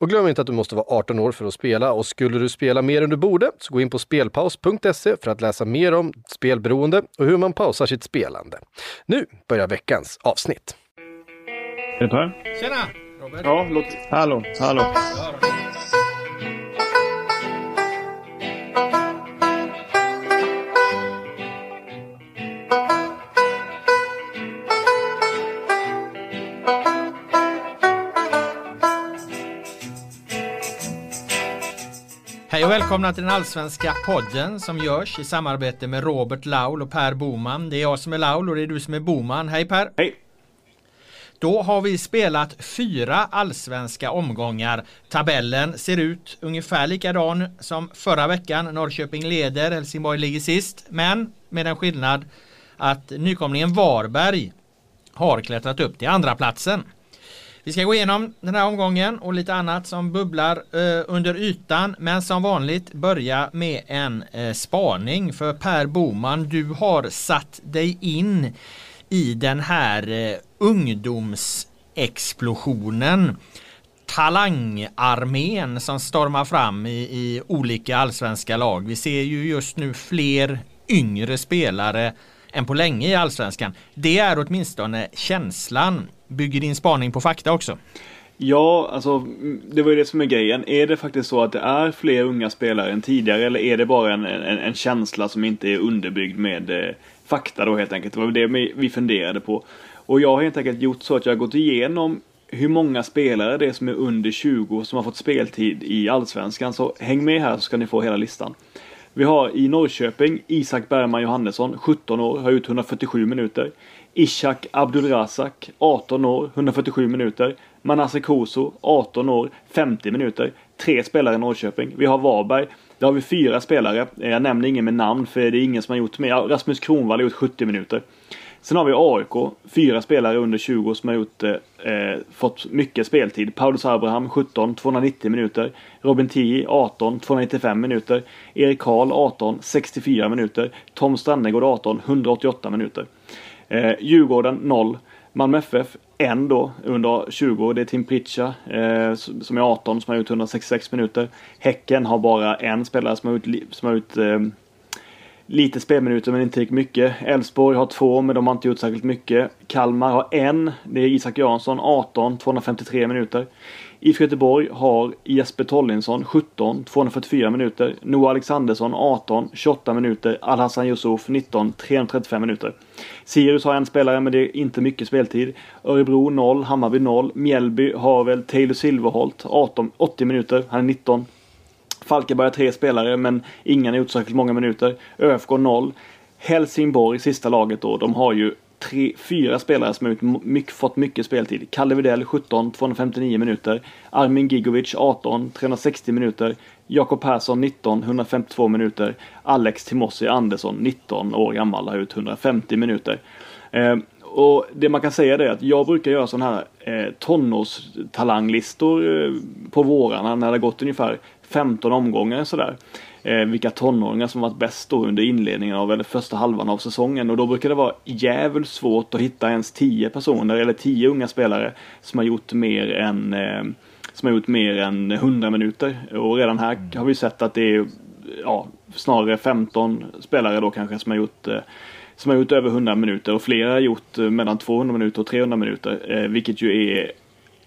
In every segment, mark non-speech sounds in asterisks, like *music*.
Och glöm inte att du måste vara 18 år för att spela och skulle du spela mer än du borde så gå in på spelpaus.se för att läsa mer om spelberoende och hur man pausar sitt spelande. Nu börjar veckans avsnitt. Är det Per? Tjena! Robert. Ja, låt... Hallå, hallå. Hej och välkomna till den allsvenska podden som görs i samarbete med Robert Laul och Per Boman. Det är jag som är Laul och det är du som är Boman. Hej Per! Hej! Då har vi spelat fyra allsvenska omgångar. Tabellen ser ut ungefär likadan som förra veckan. Norrköping leder, Helsingborg ligger sist. Men med en skillnad att nykomlingen Varberg har klättrat upp till andra platsen. Vi ska gå igenom den här omgången och lite annat som bubblar eh, under ytan. Men som vanligt börja med en eh, spaning. För Per Boman, du har satt dig in i den här eh, ungdomsexplosionen. Talangarmén som stormar fram i, i olika allsvenska lag. Vi ser ju just nu fler yngre spelare än på länge i allsvenskan. Det är åtminstone känslan. Bygger din spaning på fakta också? Ja, alltså det var ju det som är grejen. Är det faktiskt så att det är fler unga spelare än tidigare eller är det bara en, en, en känsla som inte är underbyggd med eh, fakta då helt enkelt? Det var det vi funderade på. Och jag har helt enkelt gjort så att jag har gått igenom hur många spelare det är som är under 20 som har fått speltid i Allsvenskan. Så häng med här så ska ni få hela listan. Vi har i Norrköping Isak Bergman Johannesson, 17 år, har gjort 147 minuter. Ishak Abdulrazak, 18 år, 147 minuter. Manasse Koso, 18 år, 50 minuter. Tre spelare i Norrköping. Vi har Varberg. Där har vi fyra spelare. Eh, jag nämner ingen med namn för det är ingen som har gjort mer. Rasmus Kronwall har gjort 70 minuter. Sen har vi AIK, fyra spelare under 20 som har gjort, eh, eh, fått mycket speltid. Paulus Abraham 17, 290 minuter. Robin Tii 18, 295 minuter. Erik Karl 18, 64 minuter. Tom Strannegård 18, 188 minuter. Eh, Djurgården 0. Malmö FF 1 då under 20. Det är Tim Pritcha eh, som är 18 som har gjort 166 minuter. Häcken har bara en spelare som har gjort, som har gjort eh, lite spelminuter men inte riktigt mycket. Elfsborg har två men de har inte gjort särskilt mycket. Kalmar har en. Det är Isak Jansson 18, 253 minuter. IFK Göteborg har Jesper Tollinsson 17, 244 minuter. Noah Alexandersson 18, 28 minuter. Al-Hassan Yusuf 19, 335 minuter. Sirius har en spelare men det är inte mycket speltid. Örebro 0, Hammarby 0. Mjällby har väl Taylor Silverholt 18, 80 minuter. Han är 19. Falkenberg har tre spelare men ingen har gjort särskilt många minuter. ÖFK 0. Helsingborg, sista laget då, de har ju tre, fyra spelare som har mycket, fått mycket speltid. Kalle Widell 17, 259 minuter. Armin Gigovic 18, 360 minuter. Jakob Persson 19, 152 minuter. Alex Timossi Andersson 19 år gammal har ut 150 minuter. Eh, och det man kan säga är att jag brukar göra sådana här eh, tonårstalanglistor eh, på vårarna när det har gått ungefär 15 omgångar sådär eh, vilka tonåringar som varit bäst då under inledningen av, eller första halvan av säsongen. Och då brukar det vara jävligt svårt att hitta ens 10 personer, eller 10 unga spelare, som har gjort mer än eh, som har gjort mer än 100 minuter. Och redan här har vi sett att det är ja, snarare 15 spelare då kanske som har gjort eh, som har gjort över 100 minuter och flera har gjort eh, mellan 200 minuter och 300 minuter. Eh, vilket ju är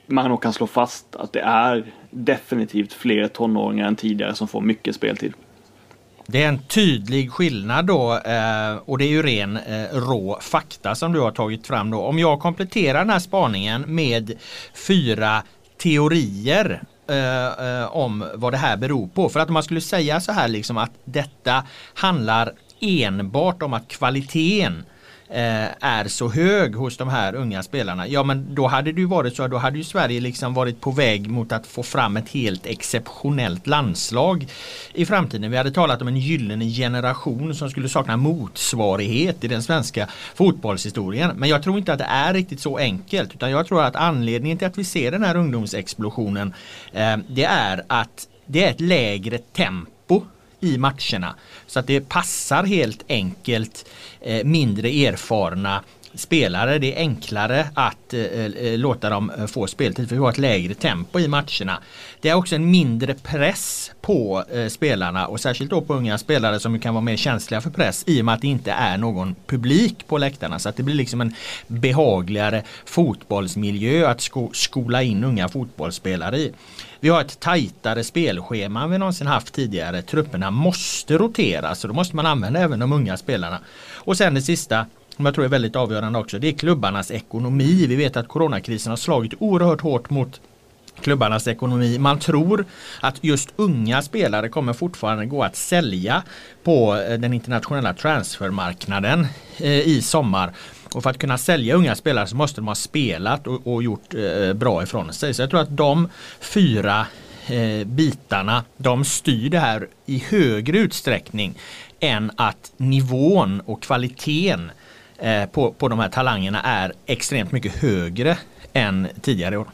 man nog kan slå fast att det är definitivt fler tonåringar än tidigare som får mycket speltid. Det är en tydlig skillnad då eh, och det är ju ren eh, rå fakta som du har tagit fram då. Om jag kompletterar den här spaningen med fyra teorier eh, eh om vad det här beror på. För att om man skulle säga så här liksom att detta handlar enbart om att kvaliteten Eh, är så hög hos de här unga spelarna. Ja men då hade det ju varit så, då hade ju Sverige liksom varit på väg mot att få fram ett helt exceptionellt landslag i framtiden. Vi hade talat om en gyllene generation som skulle sakna motsvarighet i den svenska fotbollshistorien. Men jag tror inte att det är riktigt så enkelt utan jag tror att anledningen till att vi ser den här ungdomsexplosionen eh, det är att det är ett lägre tempo i matcherna. Så att det passar helt enkelt eh, mindre erfarna spelare. Det är enklare att eh, eh låta dem eh, få speltid för vi har ett lägre tempo i matcherna. Det är också en mindre press på eh, spelarna och särskilt då på unga spelare som kan vara mer känsliga för press i och med att det inte är någon publik på läktarna. Så att det blir liksom en behagligare fotbollsmiljö att sko skola in unga fotbollsspelare i. Vi har ett tajtare spelschema än vi någonsin haft tidigare. Trupperna måste rotera, så då måste man använda även de unga spelarna. Och sen det sista som jag tror är väldigt avgörande också. Det är klubbarnas ekonomi. Vi vet att coronakrisen har slagit oerhört hårt mot klubbarnas ekonomi. Man tror att just unga spelare kommer fortfarande gå att sälja på eh, den internationella transfermarknaden eh, i sommar. Och för att kunna sälja unga spelare så måste de ha spelat och, och gjort eh, bra ifrån sig. Så jag tror att de fyra eh, bitarna de styr det här i högre utsträckning än att nivån och kvaliteten eh, på, på de här talangerna är extremt mycket högre än tidigare år.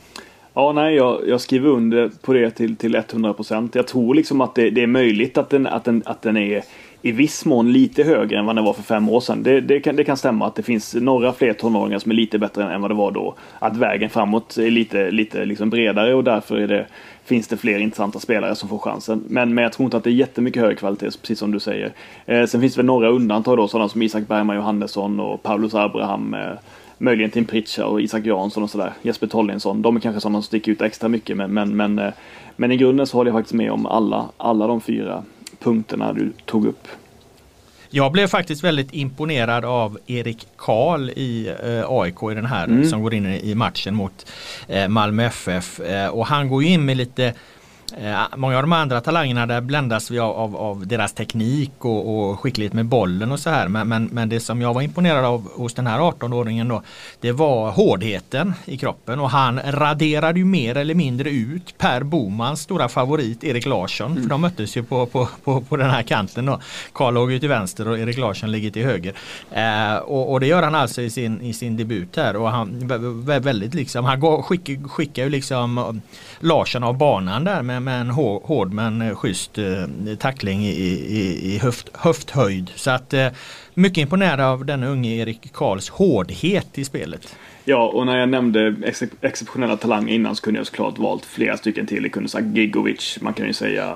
Ja, nej, jag, jag skriver under på det till, till 100 procent. Jag tror liksom att det, det, är möjligt att den, att, den, att den är i viss mån lite högre än vad den var för fem år sedan. Det, det, kan, det kan stämma att det finns några fler tonåringar som är lite bättre än vad det var då. Att vägen framåt är lite, lite liksom bredare och därför är det, finns det fler intressanta spelare som får chansen. Men, men jag tror inte att det är jättemycket högre kvalitet, precis som du säger. Eh, sen finns det väl några undantag då, sådana som Isak Bergman Johannesson och Paulus Abraham. Eh, möjligen Tim Pritchard och Isak Jansson och sådär. Jesper Tollinsson. De är kanske sådana som sticker ut extra mycket. Men, men, men, eh, men i grunden så håller jag faktiskt med om alla, alla de fyra punkterna du tog upp. Jag blev faktiskt väldigt imponerad av Erik Karl i eh, AIK i den här mm. som går in i matchen mot eh, Malmö FF. Eh, och han går in med lite många av de andra talangerna där bländas vi av, av, av deras teknik och, och, skicklighet med bollen och så här. Men, men, men, det som jag var imponerad av hos den här 18-åringen då det var hårdheten i kroppen och han raderade ju mer eller mindre ut Per Bomans stora favorit Erik Larsson. Mm. För de möttes ju på, på, på, på den här kanten då. Karl låg ju till vänster och Erik Larsson ligger till höger. Eh, och, och, det gör han alltså i sin, i sin debut här och han väldigt liksom, han går, skickar, skickar ju liksom Larsson av banan där med, med en hård men eh, schysst eh, tackling i, i, i höft, höfthöjd. Så att eh, mycket imponerad av den unge Erik Karls hårdhet i spelet. Ja, och när jag nämnde ex exceptionella talanger innan så kunde jag såklart valt flera stycken till. Jag kunde säga Gigovic, man kan ju säga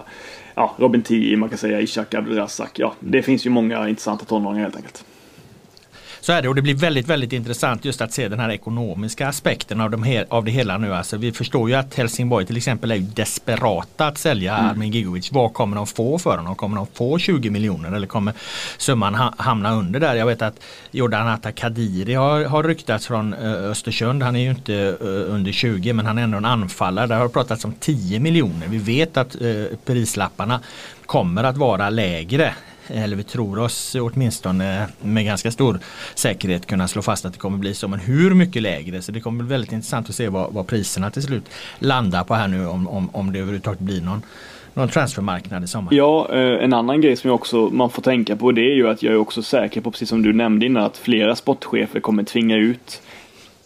ja, Robin Tii, man kan säga Ishak Abdulrazak. Ja, det finns ju många intressanta tonåringar helt enkelt. Så är det och det blir väldigt, väldigt intressant just att se den här ekonomiska aspekten av, de av det hela nu. Alltså, vi förstår ju att Helsingborg till exempel är desperata att sälja mm. Armin Gigovic. Vad kommer de få för honom? Kommer de få 20 miljoner eller kommer summan ha, hamna under där? Jag vet att Jordan Atta Kadiri har, har ryktats från uh, Östersund. Han är ju inte uh, under 20 men han är ändå en anfallare. Där har det pratats om 10 miljoner. Vi vet att uh, prislapparna kommer att vara lägre eller vi tror oss åtminstone med ganska stor säkerhet kunna slå fast att det kommer bli så. Men hur mycket lägre? Så det kommer bli väldigt intressant att se vad, vad priserna till slut landar på här nu om, om, om det överhuvudtaget blir någon någon transfermarknad i sommar. Ja, eh, en annan grej som jag också, man får tänka på det är ju att jag är också säker på, precis som du nämnde innan, att flera sportchefer kommer tvinga ut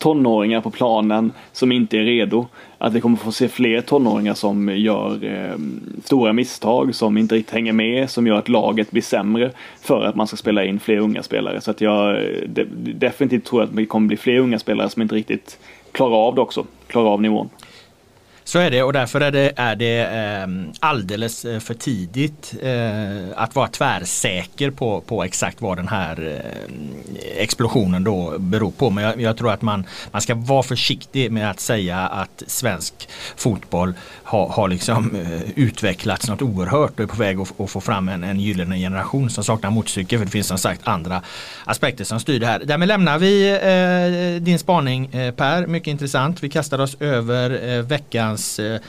tonåringar på planen som inte är redo. Att vi kommer få se fler tonåringar som gör eh, stora misstag, som inte riktigt hänger med, som gör att laget blir sämre för att man ska spela in fler unga spelare. Så att jag eh, de, definitivt tror att det kommer bli fler unga spelare som inte riktigt klarar av det också, klarar av nivån. Så är det och därför är det, är det ehm, alldeles eh, för tidigt eh, att vara tvärsäker på, på exakt vad den här eh, explosionen då beror på. Men jag, jag, tror att man, man ska vara försiktig med att säga att svensk fotboll har, har liksom utvecklats något oerhört och är på väg att, att få fram en, en gyllene generation som saknar motstycke. För det finns som sagt andra aspekter som styr det här. Därmed lämnar vi din spaning Per, mycket intressant. Vi kastar oss över veckan veckans eh,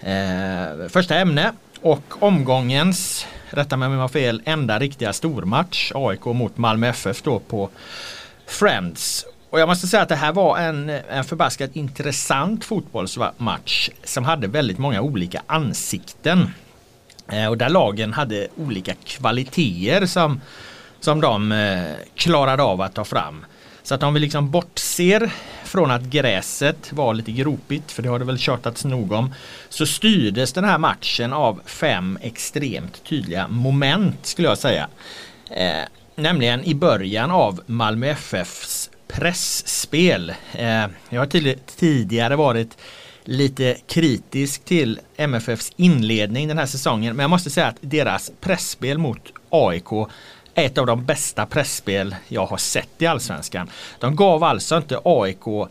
eh, första ämne och omgångens, rätta mig om jag har fel, enda riktiga stormatch. AIK mot Malmö FF då på Friends. Och jag måste säga att det här var en, en förbaskat intressant fotbollsmatch som hade väldigt många olika ansikten. Eh, och där lagen hade olika kvaliteter som, som de eh, klarade av att ta fram. Så att om vi liksom bortser från att gräset var lite gropigt, för det har det väl tjatats nog om, så styrdes den här matchen av fem extremt tydliga moment skulle jag säga. Eh, nämligen i början av Malmö FFs pressspel. Eh, jag har tidigare varit lite kritisk till MFFs inledning den här säsongen men jag måste säga att deras pressspel mot AIK ett av de bästa pressspel jag har sett i Allsvenskan. De gav alltså inte AIK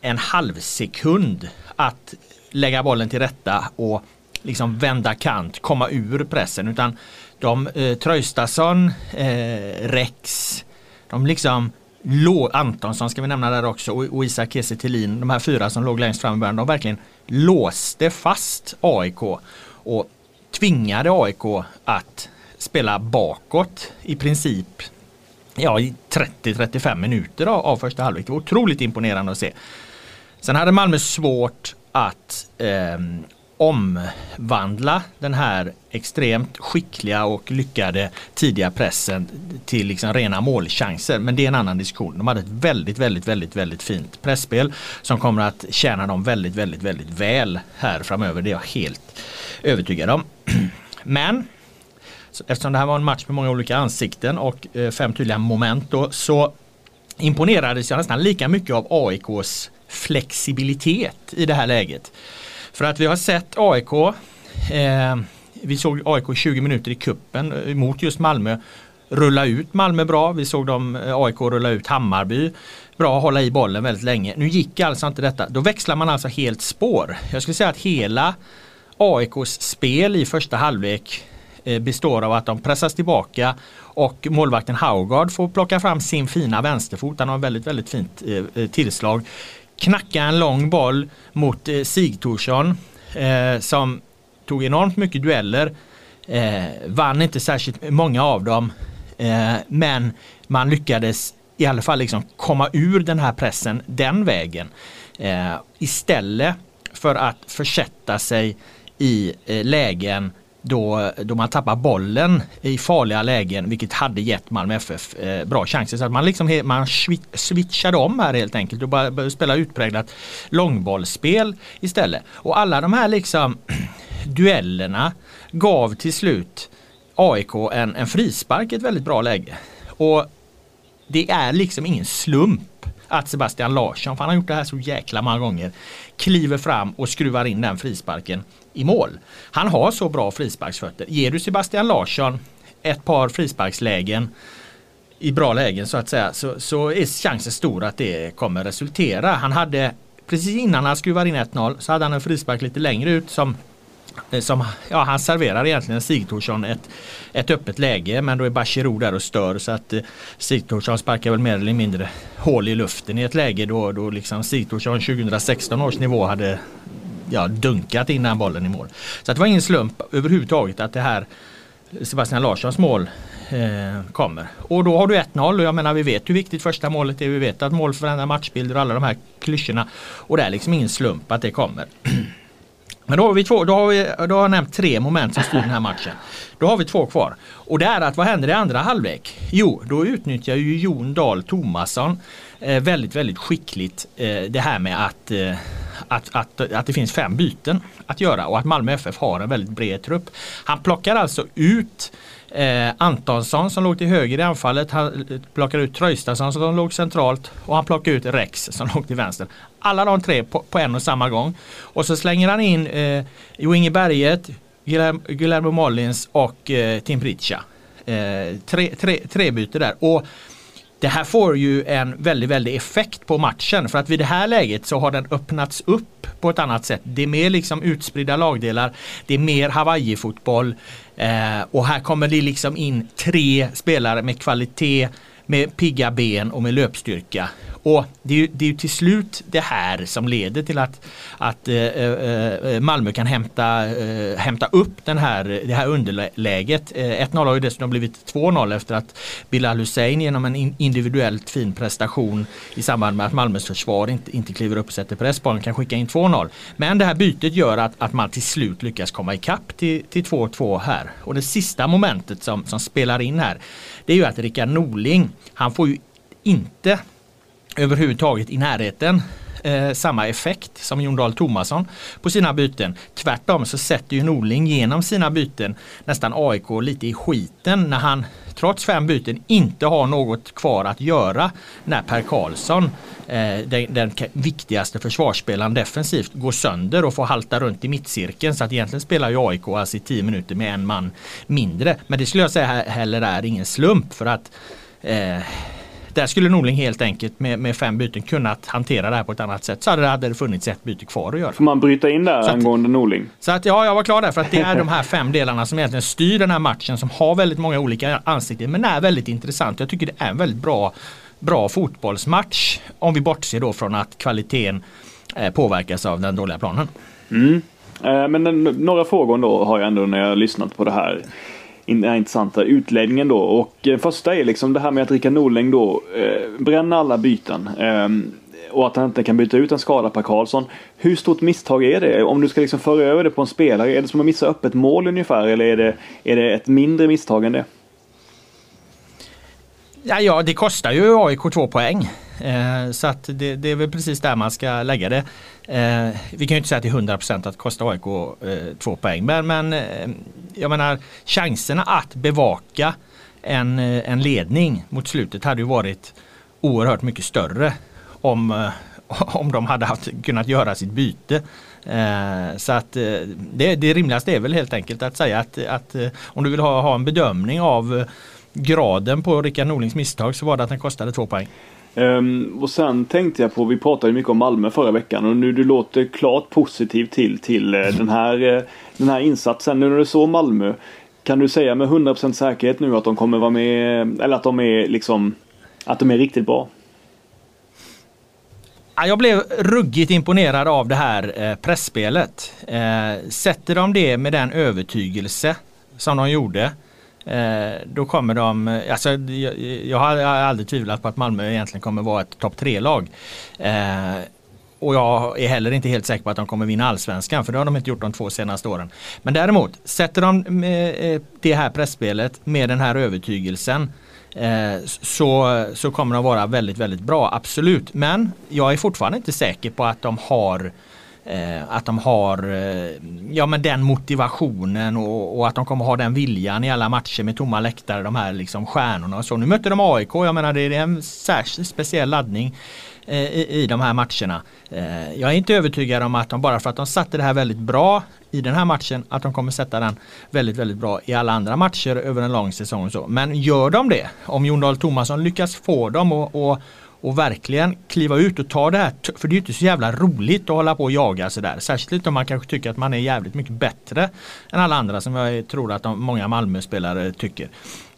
en halv sekund att lägga bollen till rätta och liksom vända kant, komma ur pressen utan de eh, Traustason, eh, Rex, de liksom Antonsson ska vi nämna där också och, och Isak Kiese de här fyra som låg längst fram i början, de verkligen låste fast AIK och tvingade AIK att spela bakåt i princip ja, i 30-35 minuter av, av första halvlek. Det var otroligt imponerande att se. Sen hade Malmö svårt att eh, omvandla den här extremt skickliga och lyckade tidiga pressen till liksom rena målchanser. Men det är en annan diskussion. De hade ett väldigt, väldigt, väldigt, väldigt fint pressspel som kommer att tjäna dem väldigt, väldigt, väldigt väl här framöver. Det är jag helt övertygad om. *clears throat* Men eftersom det här var en match med många olika ansikten och eh, fem tydliga moment då, så imponerades jag nästan lika mycket av AIKs flexibilitet i det här läget. För att vi har sett AIK, eh, vi såg AIK 20 minuter i kuppen eh, mot just Malmö rulla ut Malmö bra. Vi såg dem eh, AIK rulla ut Hammarby. Bra hålla i bollen väldigt länge. Nu gick alltså inte detta. Då växlar man alltså helt spår. Jag skulle säga att hela AIKs spel i första halvlek Eh, består av att de pressas tillbaka och målvakten Haugard får plocka fram sin fina vänsterfot. Han har väldigt, väldigt fint eh, eh, tillslag. Knacka en lång boll mot Sigthorsson som tog enormt mycket dueller. vann inte särskilt många av dem. men man lyckades i alla fall liksom komma ur den här pressen den vägen. istället för att försätta sig i lägen då, då man tappar bollen i farliga lägen vilket hade gett Malmö FF eh, bra chanser. Så att man, liksom, man switchade om här helt enkelt och började spela utpräglat långbollsspel istället. Och alla de här liksom *clears throat* duellerna gav till slut AIK en, en frispark i ett väldigt bra läge. Och det är liksom ingen slump att Sebastian Larsson, för han har gjort det här så jäkla många gånger, kliver fram och skruvar in den frisparken i mål. Han har så bra frisparksfötter. Ger du Sebastian Larsson ett par frisparkslägen i bra lägen så att säga så, så är chansen stor att det kommer resultera. Han hade precis innan han skruvar in 1-0 så hade han en frispark lite längre ut som eh, som, ja, han serverar egentligen Sigthorsson ett, ett öppet läge men då är Bachirou där och stör så att eh, Sigthorsson sparkar väl mer eller mindre hål i luften i ett läge då, då liksom Sigthorsson 2016 års nivå hade ja, dunkat in den bollen i mål. Så det var ingen slump överhuvudtaget att det här Sebastian Larssons mål eh, kommer. Och då har du 1-0 och jag menar vi vet hur viktigt första målet är. Vi vet att mål förändrar matchbilder och alla de här klyschorna. Och det är liksom ingen slump att det kommer. *clears throat* Men då har vi två, då har, vi, då har jag nämnt tre moment som styr den här matchen. Då har vi två kvar. Och det är att vad händer i andra halvlek? Jo, då utnyttjar ju Jon Dahl Tomasson eh, väldigt, väldigt skickligt eh, det här med att, eh, att, att, att det finns fem byten att göra och att Malmö FF har en väldigt bred trupp. Han plockar alltså ut Eh, Antonsson som låg till höger i anfallet. Han eh, plockar ut Traustason som låg centralt och han plockar ut Rex som låg till vänster. Alla de tre på, på en och samma gång. Och så slänger han in eh, Jo Inge Berget, Guillermo Mollins och eh, Tim Pritcha. Eh, tre, tre, tre byte där. Och det här får ju en väldigt, väldigt effekt på matchen för att vid det här läget så har den öppnats upp på ett annat sätt. Det är mer liksom utspridda lagdelar. Det är mer Hawaii-fotboll eh, och här kommer det liksom in tre spelare med kvalitet, med pigga ben och med löpstyrka. Och det är, ju, det är ju till slut det här som leder till att, att eh, eh, eh Malmö kan hämta, eh, hämta upp den här, det här underläget. Eh, 1-0 har ju dessutom blivit 2-0 efter att Bilal Hussein genom en individuellt fin prestation i samband med att Malmös försvar inte, inte kliver upp och sätter press på kan skicka in 2-0. Men det här bytet gör att, att man till slut lyckas komma ikapp till, till 2-2 här. Och det sista momentet som, som spelar in här det är ju att Rickard Norling, han får ju inte överhuvudtaget i närheten eh, samma effekt som Jon Dahl Tomasson på sina byten. Tvärtom så sätter ju Norling genom sina byten nästan AIK lite i skiten när han trots fem byten inte har något kvar att göra när Per Karlsson, eh, den, den, viktigaste försvarsspelaren defensivt, går sönder och får halta runt i mittcirkeln. Så att egentligen spelar ju AIK alltså i tio minuter med en man mindre. Men det skulle jag säga heller är ingen slump för att eh, där skulle Norling helt enkelt med, med fem byten kunnat hantera det här på ett annat sätt. Så hade det, hade det funnits ett byte kvar att göra. Får man bryta in där så angående Norling? Så att ja, jag var klar där för att det är de här fem delarna som egentligen styr den här matchen som har väldigt många olika ansikten men är väldigt intressant. Jag tycker det är en väldigt bra, bra fotbollsmatch om vi bortser då från att kvaliteten eh, påverkas av den dåliga planen. Mm. Eh, men några frågor då har jag ändå när jag har lyssnat på det den här intressanta utläggningen då. Och eh, första är liksom det här med att Rickard Norling då eh, bränner alla byten. Eh, och att han inte kan byta ut en skada Per Karlsson. Hur stort misstag är det? Om du ska liksom föra över det på en spelare, är det som att missa öppet mål ungefär? Eller är det, är det ett mindre misstag än det? Ja, ja det kostar ju AIK två poäng. Eh, så att det, det, är väl precis där man ska lägga det. Eh, vi kan ju inte säga till 100% att det kostar AIK eh, två poäng. Men, men eh, jag menar chanserna att bevaka en, eh, en ledning mot slutet hade ju varit oerhört mycket större om, eh, *laughs* om de hade haft, kunnat göra sitt byte. Eh, så att eh, det, det rimligaste är väl helt enkelt att säga att, att om du vill ha, ha en bedömning av graden på Rickard Norlings misstag så var det att den kostade två poäng. Um, och sen tänkte jag på, vi pratade mycket om Malmö förra veckan och nu du låter klart positiv till, till uh, den, här, uh, den här insatsen. Nu när du såg Malmö, kan du säga med 100% säkerhet nu att de kommer vara med, eller att de är liksom, att de är riktigt bra? Jag blev ruggigt imponerad av det här eh, pressspelet. Sätter de det med den övertygelse som de gjorde Eh, Eh, då kommer de, eh, alltså jag, jag, har aldrig tvivlat på att Malmö egentligen kommer vara ett topp tre-lag. Eh, och jag är heller inte helt säker på att de kommer vinna allsvenskan för det har de inte gjort de två senaste åren. Men däremot, sätter de eh, det här pressspelet med den här övertygelsen så, så kommer de vara väldigt, väldigt bra, absolut. Men jag är fortfarande inte säker på att de har Eh, att de har eh, ja, men den motivationen och, och, att de kommer ha den viljan i alla matcher med tomma läktare, de här liksom stjärnorna och så. Nu mötte de AIK, jag menar det är en särskilt speciell laddning eh, i, i de här matcherna. Eh, jag är inte övertygad om att de bara för att de satte det här väldigt bra i den här matchen att de kommer sätta den väldigt, väldigt bra i alla andra matcher över en lång säsong. Och så. Men gör de det, om Jon Dahl Tomasson lyckas få dem och, och och verkligen kliva ut och ta det här. För det är ju inte så jävla roligt att hålla på och jaga sådär. Särskilt inte om man kanske tycker att man är jävligt mycket bättre än alla andra som jag tror att de, många Malmö-spelare tycker.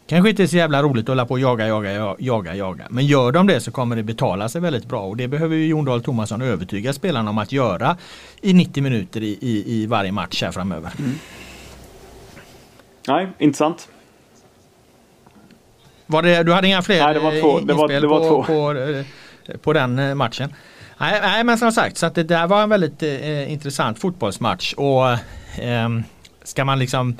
Kanske inte är så jävla roligt att hålla på och jaga, jaga, jaga, jaga. Men gör de det så kommer det betala sig väldigt bra och det behöver ju Jon Dahl Tomasson övertyga spelarna om att göra i 90 minuter i, i, i varje match här framöver. Mm. Nej, intressant. Var det, du hade inga fler Nej, det var två. Det var, det var på, två. På, eh, på, den eh, matchen? Nej, nej, men som sagt, så att det där var en väldigt eh, intressant fotbollsmatch. Och eh, ska man liksom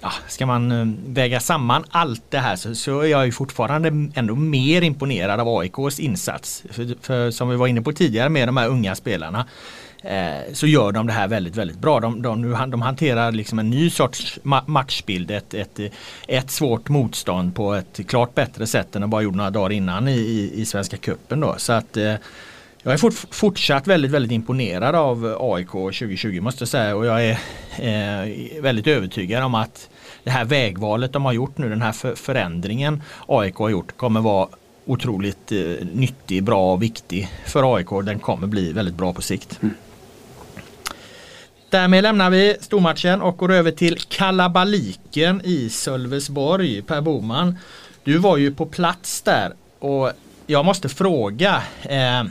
ja, ska man eh, väga samman allt det här så, så är jag ju fortfarande ändå mer imponerad av AIKs insats. För, för som vi var inne på tidigare med de här unga spelarna eh, så gör de det här väldigt, väldigt bra. De, de, de hanterar liksom en ny sorts ma matchbild, ett, ett, ett svårt motstånd på ett klart bättre sätt än de bara gjorde några dagar innan i, i, i Svenska Cupen. Då. Så att eh, jag är fort, fortsatt väldigt, väldigt imponerad av AIK 2020 måste jag säga och jag är eh, väldigt övertygad om att det här vägvalet de har gjort nu, den här för, förändringen AIK har gjort kommer vara otroligt eh, nyttig, bra och viktig för AIK. Den kommer bli väldigt bra på sikt. Mm. Därmed lämnar vi stormatchen och går över till kalabaliken i Sölvesborg. Per Boman, du var ju på plats där och jag måste fråga eh,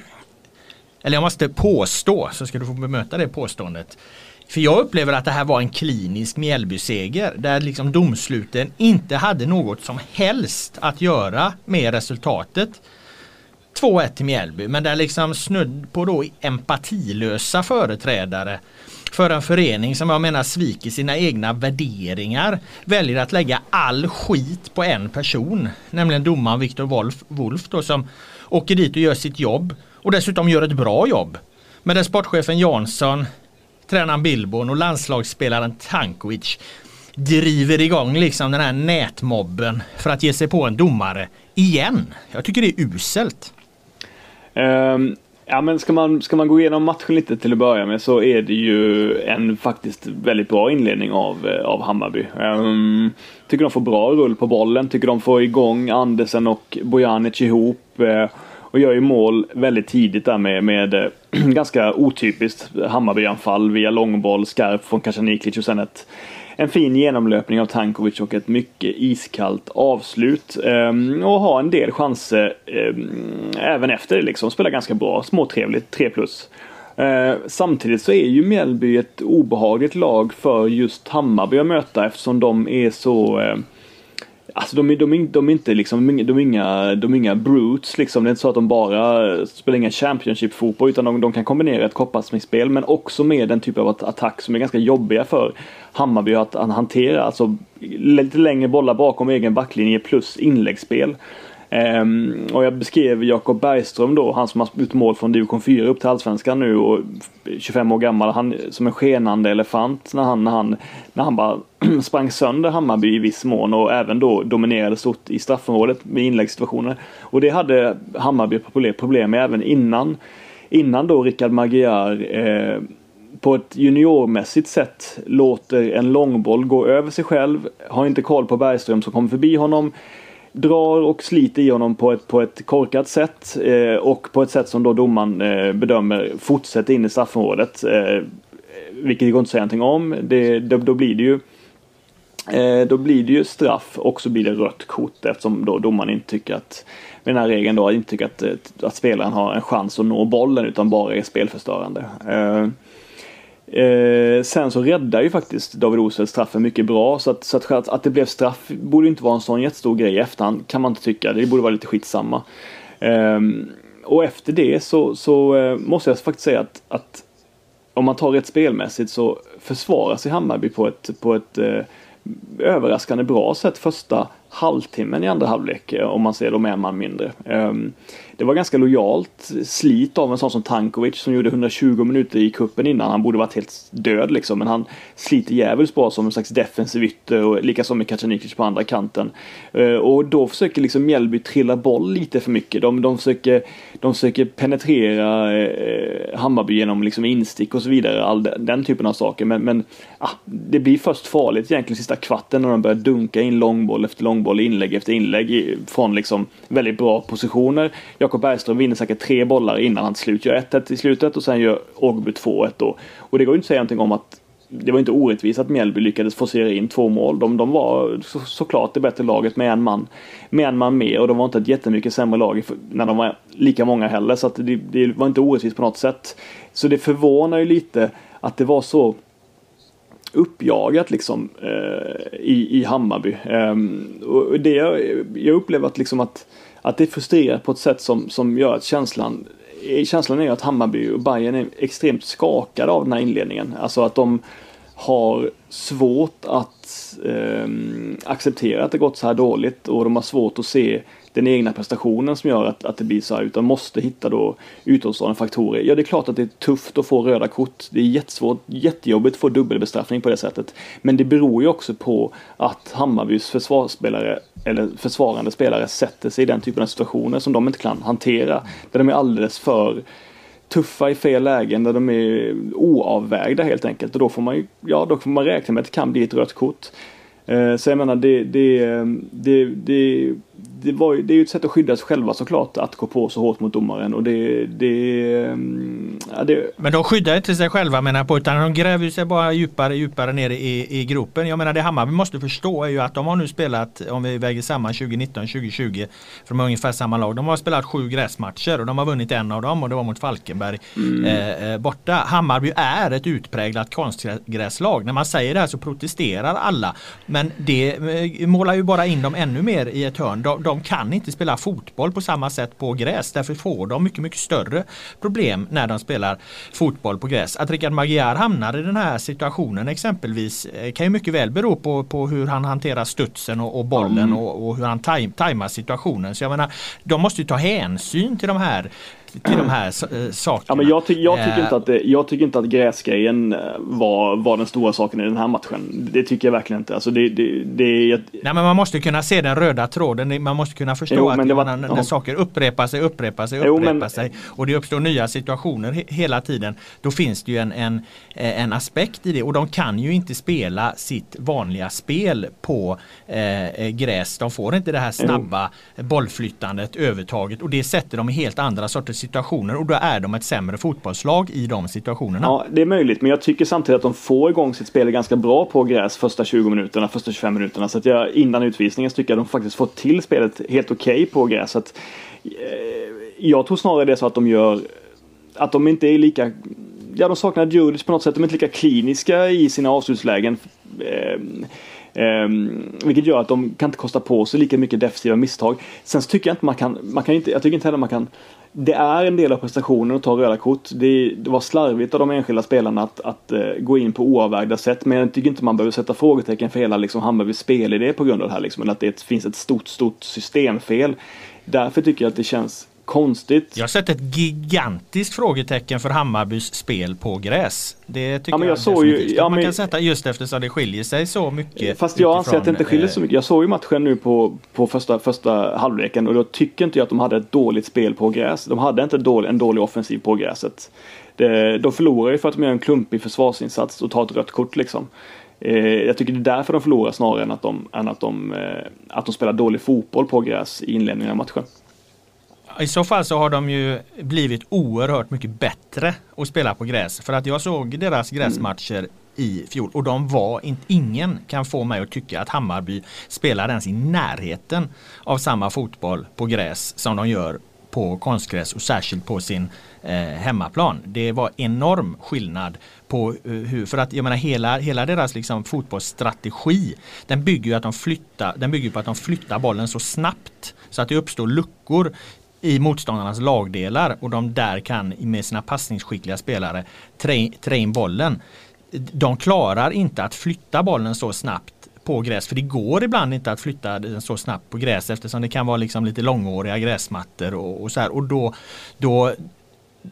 eller jag måste påstå, så ska du få bemöta det påståendet. För jag upplever att det här var en klinisk Mjällby-seger där liksom domsluten inte hade något som helst att göra med resultatet. 2-1 till Mjällby men där liksom snudd på då empatilösa företrädare för en förening som jag menar sviker sina egna värderingar väljer att lägga all skit på en person. Nämligen domaren Viktor Wolf, Wolf då, som åker dit och gör sitt jobb och dessutom gör ett bra jobb. Men där sportchefen Jansson, tränaren Bilbon och landslagsspelaren Tankovic driver igång liksom den här nätmobben för att ge sig på en domare igen. Jag tycker det är uselt. Um, ja men ska man, ska man gå igenom matchen lite till att börja med så är det ju en faktiskt väldigt bra inledning av, eh, av Hammarby. Um, tycker de får bra rull på bollen, tycker de får igång Andersen och Bojanic ihop. Uh, och gör ju mål väldigt tidigt där med, med eh, *clears throat* ganska otypiskt Hammarby-anfall via långboll, skarp från Kacaniklic och sen ett, en fin genomlöpning av Tankovic och ett mycket iskallt avslut. Um, och har en del chanser um, även efter det liksom. Spelar ganska bra, småtrevligt, 3 plus. Uh, samtidigt så är ju Mjällby ett obehagligt lag för just Hammarby att möta eftersom de är så uh, Alltså de, de, de är inte liksom, de är inga, de är inga brutes liksom. Det är inte så att de bara spelar ingen Championship-fotboll utan de, de kan kombinera ett kopparsmingsspel men också med den typ av attack som är ganska jobbiga för Hammarby att, att hantera. Alltså lite längre bollar bakom egen backlinje plus inläggsspel. Um, och jag beskrev Jakob Bergström då, han som har gjort mål från division 4 upp till allsvenskan nu och 25 år gammal. Han som en skenande elefant när han, när han, när han bara *clears throat* sprang sönder Hammarby i viss mån och även då dominerade stort i straffområdet med inläggssituationer. Och det hade Hammarby problem med även innan, innan då Rickard Magyar eh, på ett juniormässigt sätt låter en långboll gå över sig själv, har inte koll på Bergström som kommer förbi honom drar och sliter i honom på ett, på ett korkat sätt eh, och på ett sätt som då domaren eh, bedömer fortsätter in i straffområdet. Eh, vilket det går inte att säga någonting om. Det, då, då, blir det ju eh, då blir det ju straff och så blir det rött kort eftersom då domaren inte tycker att med den här regeln då inte tycker att, eh, att spelaren har en chans att nå bollen utan bara är spelförstörande. Eh, Eh, sen så räddar ju faktiskt David Oseld straffen mycket bra så att, så att, att det blev straff borde inte vara en sån jättestor grej i efterhand kan man inte tycka. Det borde vara lite skitsamma. Eh, och efter det så, så eh, måste jag faktiskt säga att, att om man tar rätt spelmässigt så försvarar sig Hammarby på ett, på ett eh, överraskande bra sätt första halvtimmen i andra halvlek eh, om man ser dem en man mindre. Ehm, det var ganska lojalt slit av en sån som Tankovic som gjorde 120 minuter i kuppen innan. Han borde varit helt död liksom. Men han sliter djävulskt bra som en slags defensiv ytter och likaså med Kacaniklic på andra kanten. Eh, och då försöker liksom Mjällby trilla boll lite för mycket. De, de, försöker, de försöker penetrera eh, Hammarby genom liksom instick och så vidare. All den, den typen av saker. Men, men ah, det blir först farligt egentligen sista kvarten när de börjar dunka in långboll efter långboll, inlägg efter inlägg från liksom väldigt bra positioner. Jakob Bergström vinner säkert tre bollar innan han till slut gör 1-1 i slutet och sen gör Ågby 2-1 då. Och det går ju inte att säga någonting om att det var inte orättvist att Mjällby lyckades forcera in två mål. De, de var så, såklart det bättre laget med en man, med en man mer och de var inte ett jättemycket sämre lag när de var lika många heller. Så att det, det var inte orättvist på något sätt. Så det förvånar ju lite att det var så uppjagat liksom eh, i, i Hammarby. Eh, och det jag, jag upplever att liksom att att det frustrerar på ett sätt som, som gör att känslan eh, Känslan är att Hammarby och Bayern är extremt skakade av den här inledningen. Alltså att de har svårt att eh, acceptera att det gått så här dåligt och de har svårt att se den egna prestationen som gör att, att det blir så här utan måste hitta då utomstående faktorer. Ja, det är klart att det är tufft att få röda kort. Det är jättesvårt, jättejobbigt att få dubbelbestraffning på det sättet. Men det beror ju också på att Hammarbys försvarsspelare eller försvarande spelare sätter sig i den typen av situationer som de inte kan hantera. Där de är alldeles för tuffa i fel lägen där de är oavvägda helt enkelt. Och då får man ju, ja då får man räkna med att det kan bli ett rött kort. Eh, så jag menar det, det, eh, det, det, det, var, det är ju ett sätt att skydda sig själva såklart att gå på så hårt mot domaren och det... det, mm, ja, det... Men de skyddar inte sig själva menar på utan de gräver sig bara djupare djupare ner i, i gropen. Jag menar det Hammarby måste förstå är ju att de har nu spelat, om vi väger samman 2019-2020, för de har ungefär samma lag. De har spelat sju gräsmatcher och de har vunnit en av dem och det var mot Falkenberg mm. eh, eh borta. Hammarby är ett utpräglat konstgräslag. När man säger det här så protesterar alla. Men det eh, målar ju bara in dem ännu mer i ett hörn. De, de kan inte spela fotboll på samma sätt på gräs. Därför får de mycket, mycket större problem när de spelar fotboll på gräs. Att Richard Magyar hamnar i den här situationen exempelvis eh, kan ju mycket väl bero på, på hur han hanterar studsen och, och bollen mm. och, och, hur han taj, tajmar situationen. Så jag menar, de måste ju ta hänsyn till de här till de här äh, sakerna. Ja, men jag, ty jag, tycker inte att det, jag tycker inte att gräsgrejen eh, var, var den stora saken i den här matchen. Det tycker jag verkligen inte. Alltså det, det, det, jag... Nej men man måste kunna se den röda tråden. Man måste kunna förstå jo, att var, när, när saker upprepar sig, upprepar sig, upprepar jo, men... sig och det uppstår nya situationer he hela tiden. Då finns det ju en, en, en aspekt i det och de kan ju inte spela sitt vanliga spel på eh, gräs. De får inte det här snabba jo. bollflyttandet, övertaget och det sätter dem i helt andra sorters situationer och då är de ett sämre fotbollslag i de situationerna. Ja, det är möjligt, men jag tycker samtidigt att de får igång sitt spel ganska bra på gräs första 20 minuterna, första 25 minuterna. Så att jag innan utvisningen tycker jag att de faktiskt får till spelet helt okej okay på gräs. Så att, eh, jag tror snarare det är så att de gör att de inte är lika Ja, de saknar Djurdjic på något sätt. De är inte lika kliniska i sina avslutslägen. Eh, Um, vilket gör att de kan inte kosta på sig lika mycket defensiva misstag. Sen så tycker jag inte man kan, man kan inte, jag tycker inte heller man kan det är en del av prestationen att ta röda kort. Det, det var slarvigt av de enskilda spelarna att, att uh, gå in på oavvägda sätt. Men jag tycker inte man behöver sätta frågetecken för hela liksom, Hammarbys spelidé på grund av det här. Liksom, eller att det finns ett stort, stort systemfel. Därför tycker jag att det känns konstigt. Jag har sett ett gigantiskt frågetecken för Hammarbys spel på gräs. Det tycker ja, men jag, jag såg ju, ja, man men, kan sätta just eftersom det skiljer sig så mycket. Fast jag anser att det inte skiljer så mycket. Jag såg ju matchen nu på, på första, första halvleken och då tycker inte jag att de hade ett dåligt spel på gräs. De hade inte dålig, en dålig offensiv på gräset. Det, de förlorar ju för att de gör en klumpig försvarsinsats och tar ett rött kort liksom. Eh, jag tycker det är därför de förlorar snarare än att de, än att de, eh, att de spelar dålig fotboll på gräs i inledningen av matchen. I så fall så har de ju blivit oerhört mycket bättre att spela på gräs. För att jag såg deras gräsmatcher i fjol och de var inte, ingen kan få mig att tycka att Hammarby spelar ens i närheten av samma fotboll på gräs som de gör på konstgräs och särskilt på sin eh, hemmaplan. Det var enorm skillnad på eh, hur, för att jag menar hela, hela deras liksom fotbollsstrategi den bygger ju att de flyttar, den bygger på att de flyttar bollen så snabbt så att det uppstår luckor i motståndarnas lagdelar och de där kan med sina passningsskickliga spelare trä in bollen. De klarar inte att flytta bollen så snabbt på gräs för det går ibland inte att flytta den så snabbt på gräs eftersom det kan vara liksom lite långåriga gräsmattor och, och så här och då, då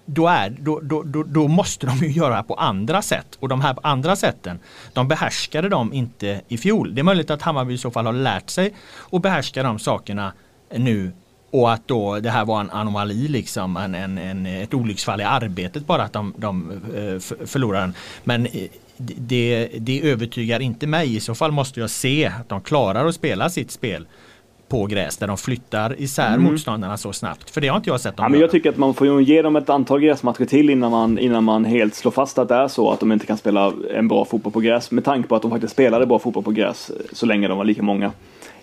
då, är, då, då, då, då, måste de ju göra på andra sätt. Och de här andra sätten, de behärskade de inte i fjol. Det är möjligt att Hammarby i så fall har lärt sig att behärska de sakerna nu och att då det här var en anomali liksom, en, en, en ett olycksfall i arbetet bara att de, de eh, förlorade den. Men eh, det, det övertygar inte mig. I så fall måste jag se att de klarar att spela sitt spel på gräs där de flyttar isär mm. motståndarna så snabbt. För det har inte jag sett dem ja, men Jag tycker att man får ge dem ett antal gräsmatcher till innan man, innan man helt slår fast att det är så att de inte kan spela en bra fotboll på gräs. Med tanke på att de faktiskt spelade bra fotboll på gräs så länge de var lika många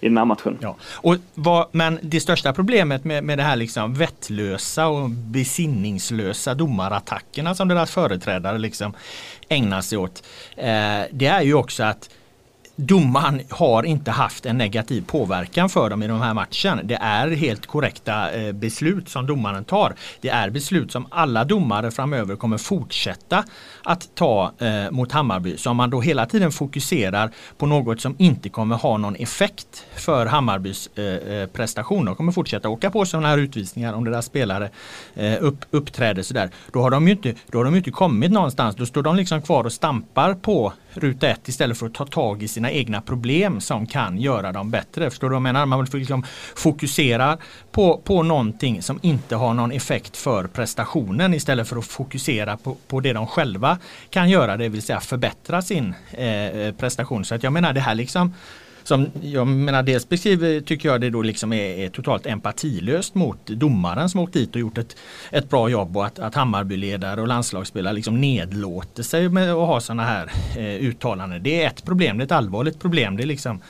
i den här matchen. Ja. Och vad, men det största problemet med, med det här liksom vettlösa och besinningslösa domarattackerna som deras företrädare liksom ägnar sig åt. Eh, det är ju också att domaren har inte haft en negativ påverkan för dem i de här matchen. Det är helt korrekta eh, beslut som domaren tar. Det är beslut som alla domare framöver kommer fortsätta att ta eh, mot Hammarby. Så om man då hela tiden fokuserar på något som inte kommer ha någon effekt för Hammarbys eh, prestation. De kommer fortsätta åka på sådana här utvisningar om deras spelare upp, uppträder sådär. Då har de ju inte, då har de inte kommit någonstans. Då står de liksom kvar och stampar på ruta ett istället för att ta tag i sina egna problem som kan göra dem bättre. Förstår du vad jag menar? Man vill liksom fokusera på, på någonting som inte har någon effekt för prestationen istället för att fokusera på, på det de själva kan göra, det vill säga förbättra sin eh, eh prestation. Så att jag menar det här liksom som jag menar dels beskriver tycker jag det då liksom är, är, totalt empatilöst mot domaren som åkt dit och gjort ett, ett bra jobb och att, att Hammarbyledare och landslagsspelare liksom nedlåter sig med att ha sådana här eh, uttalanden. Det är ett problem, det är ett allvarligt problem. Det är, liksom,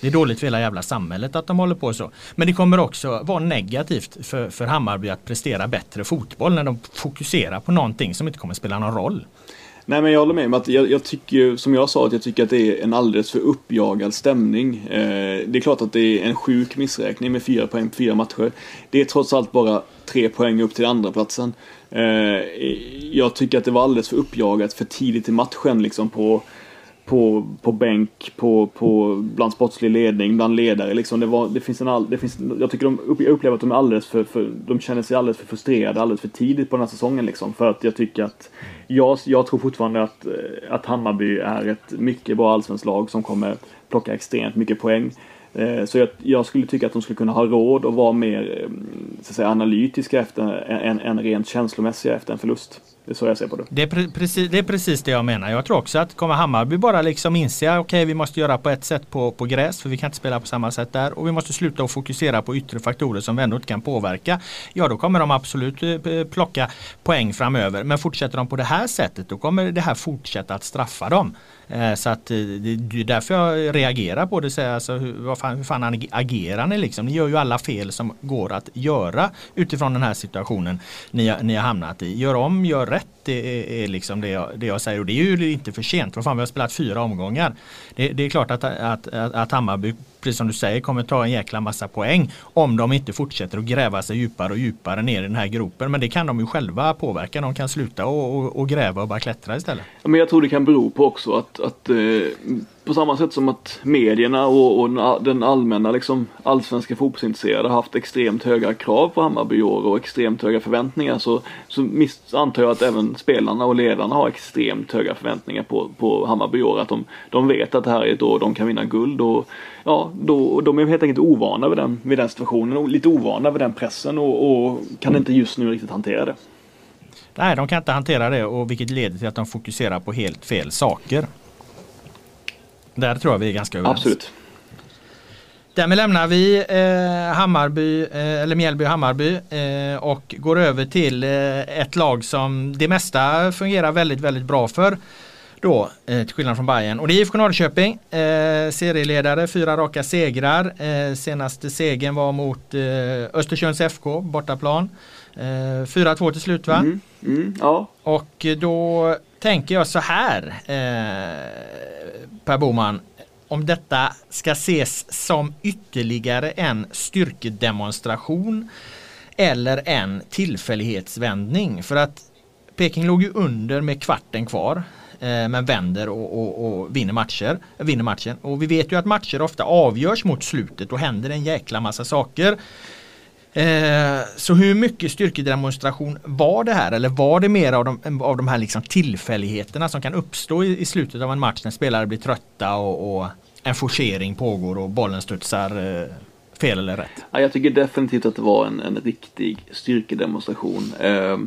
det är dåligt för hela jävla samhället att de håller på så. Men det kommer också vara negativt för, för Hammarby att prestera bättre fotboll när de fokuserar på någonting som inte kommer spela någon roll. Nej men jag håller med om att jag, jag, tycker som jag sa att jag tycker att det är en alldeles för uppjagad stämning. Eh, det är klart att det är en sjuk missräkning med fyra poäng på fyra matcher. Det är trots allt bara tre poäng upp till andra platsen. Eh, jag tycker att det var alldeles för uppjagat för tidigt i matchen liksom på på, på bänk, på, på, bland sportslig ledning, bland ledare. Liksom. Det var, det finns en all, det finns, jag tycker de jag upplever att de är alldeles för, för, de känner sig alldeles för frustrerade alldeles för tidigt på den här säsongen. Liksom. För att jag tycker att, jag, jag tror fortfarande att, att Hammarby är ett mycket bra allsvenskt lag som kommer plocka extremt mycket poäng. Eh, så jag, jag, skulle tycka att de skulle kunna ha råd att vara mer eh, så att säga, analytiska efter, än, än rent känslomässiga efter en förlust. Det är så jag ser på det. Det är, pre precis, det är precis det jag menar. Jag tror också att kommer Hammarby bara liksom inse okej okay, vi måste göra på ett sätt på, på gräs för vi kan inte spela på samma sätt där och vi måste sluta att fokusera på yttre faktorer som vi ändå inte kan påverka. Ja då kommer de absolut eh, plocka poäng framöver. Men fortsätter de på det här sättet då kommer det här fortsätta att straffa dem. Eh, så att eh, det är därför jag reagerar på det. Så alltså, hur, vad fan, hur fan agerar ni liksom? Ni gör ju alla fel som går att göra utifrån den här situationen ni, ni har hamnat i. Gör om, gör rätt. Det är, är liksom det jag, det jag säger och det är ju inte för sent. Vad fan, vi har spelat fyra omgångar. Det, det är klart att, att, att, att Hammarby precis som du säger, kommer ta en jäkla massa poäng om de inte fortsätter att gräva sig djupare och djupare ner i den här gropen. Men det kan de ju själva påverka. De kan sluta och, och, och gräva och bara klättra istället. Men jag tror det kan bero på också att, att eh, på samma sätt som att medierna och, och den allmänna liksom, allsvenska fotbollsintresserade har haft extremt höga krav på Hammarby i år och extremt höga förväntningar så, så antar jag att även spelarna och ledarna har extremt höga förväntningar på, på Hammarby i år. Att de, de vet att det här är ett år de kan vinna guld och ja, då, de är helt enkelt ovana vid den, vid den situationen och lite ovana vid den pressen och, och kan inte just nu riktigt hantera det. Nej, de kan inte hantera det och vilket leder till att de fokuserar på helt fel saker. Där tror jag vi är ganska överens. Absolut. Därmed lämnar vi eh, Hammarby, eh, eller Mjällby och Hammarby eh, och går över till eh, ett lag som det mesta fungerar väldigt, väldigt bra för. Då, eh, till skillnad från Bayern. Och det är IFK Norrköping. Eh, serieledare, fyra raka segrar. Senaste segern var mot Östersunds FK, bortaplan. Eh, 4-2 till slut va? Mm, mm, ja. Och då tänker jag så här Per Boman. Om detta ska ses som ytterligare en styrkedemonstration eller en tillfällighetsvändning. För att Peking låg ju under med kvarten kvar. Eh, men vänder och, och, och, vinner, matcher, vinner matchen. Och vi vet ju att matcher ofta avgörs mot slutet och händer en jäkla massa saker. Eh, så hur mycket styrkedemonstration var det här? Eller var det mer av de, av de här liksom tillfälligheterna som kan uppstå i, i slutet av en match när spelare blir trötta och, och en forcering pågår och bollen studsar eh, fel eller rätt? Ja, jag tycker definitivt att det var en, en riktig styrkedemonstration. Eh,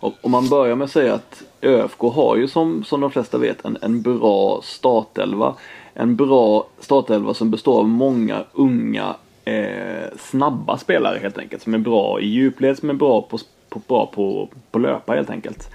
om man börjar med att säga att ÖFK har ju som, som de flesta vet en, en bra startelva. En bra startelva som består av många unga eh, snabba spelare helt enkelt. Som är bra i djupled, som är bra på, på, bra på, på löpa helt enkelt.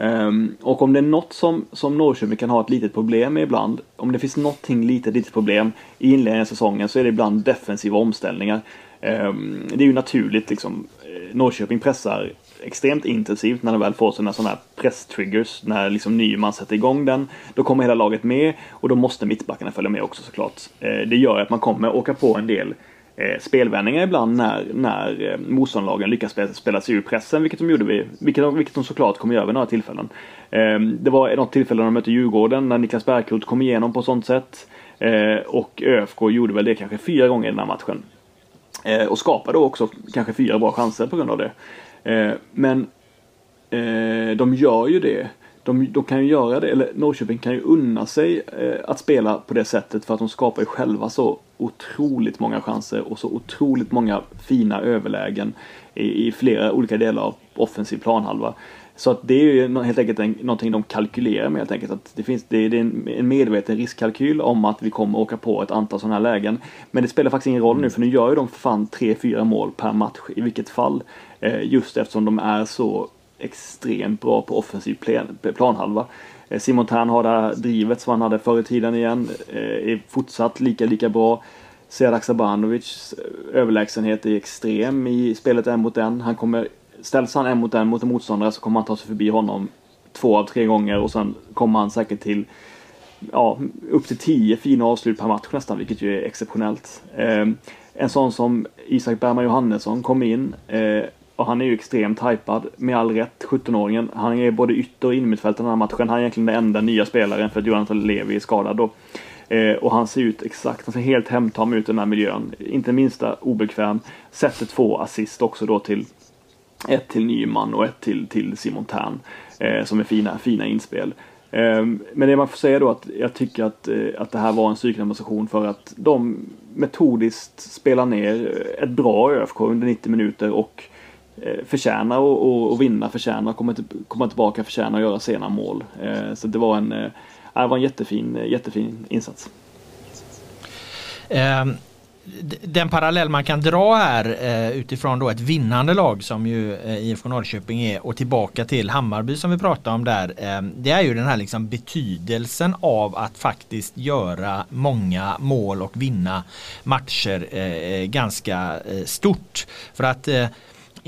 Um, och om det är något som, som Norrköping kan ha ett litet problem med ibland, om det finns någonting litet, litet problem i inledningen av säsongen så är det ibland defensiva omställningar. Um, det är ju naturligt liksom. Eh, Norrköping pressar extremt intensivt när de väl får sina sådana här presstriggers. När liksom Nyman sätter igång den. Då kommer hela laget med och då måste mittbackarna följa med också såklart. Uh, det gör att man kommer åka på en del eh, spelvändningar ibland när, när eh, motståndarlagen lyckas spela, spela sig ur pressen, vilket de gjorde vid, vilket, vilket de såklart kommer göra vid några tillfällen. Eh, det var något tillfälle när de mötte Djurgården när Niklas Bärkroth kom igenom på sånt sätt. Eh, och ÖFK gjorde väl det kanske fyra gånger i den här matchen. Eh, och skapade också kanske fyra bra chanser på grund av det. Eh, men eh, de gör ju det. De, de, kan ju göra det, eller Norrköping kan ju unna sig eh, att spela på det sättet för att de skapar ju själva så otroligt många chanser och så otroligt många fina överlägen i, i flera olika delar av offensiv planhalva. Så att det är ju helt enkelt en, någonting de kalkylerar med helt enkelt. Att det, finns, det, det är en, en, medveten riskkalkyl om att vi kommer åka på ett antal sådana här lägen. Men det spelar faktiskt ingen roll nu för nu gör ju de för fan 3-4 mål per match i vilket fall. Eh, just eftersom de är så extremt bra på offensiv plan, planhalva. Eh, Simon Tern har det här drivet som han hade förr i tiden igen. Eh, är fortsatt lika, lika bra. Sead Sabanovic eh, överlägsenhet är extrem i spelet en mot en. Han kommer ställs han en mot en mot en motståndare så kommer han ta sig förbi honom två av tre gånger och sen kommer han säkert till ja, upp till tio fina avslut per match nästan, vilket ju är exceptionellt. Eh, en sån som Isak Bergman Johannesson kom in eh, och han är ju extremt hypad, med all rätt, 17-åringen. Han är både ytter och innermittfältare den här matchen. Han är egentligen den enda nya spelaren för att Jonathan Levi är skadad då. Eh, och han ser ut exakt, han ser helt hemtam ut i den här miljön. Inte minsta obekväm. Sätter två assist också då till ett till Nyman och ett till, till Simon Tern. Eh, som är fina, fina inspel. Eh, men det man får säga då att jag tycker att, eh, att det här var en psykdemonstration för att de metodiskt spelar ner ett bra ÖFK under 90 minuter och Eh, förtjäna att vinna, förtjäna att komma, till, komma tillbaka, förtjäna att göra sena mål. Eh, så det var en, eh, det var en jättefin, jättefin insats. Den parallell man kan dra här utifrån då ett vinnande lag som ju IFK Norrköping är och tillbaka till Hammarby som vi pratade om där. Det är ju den här liksom betydelsen av att faktiskt göra många mål och vinna matcher ganska stort. För att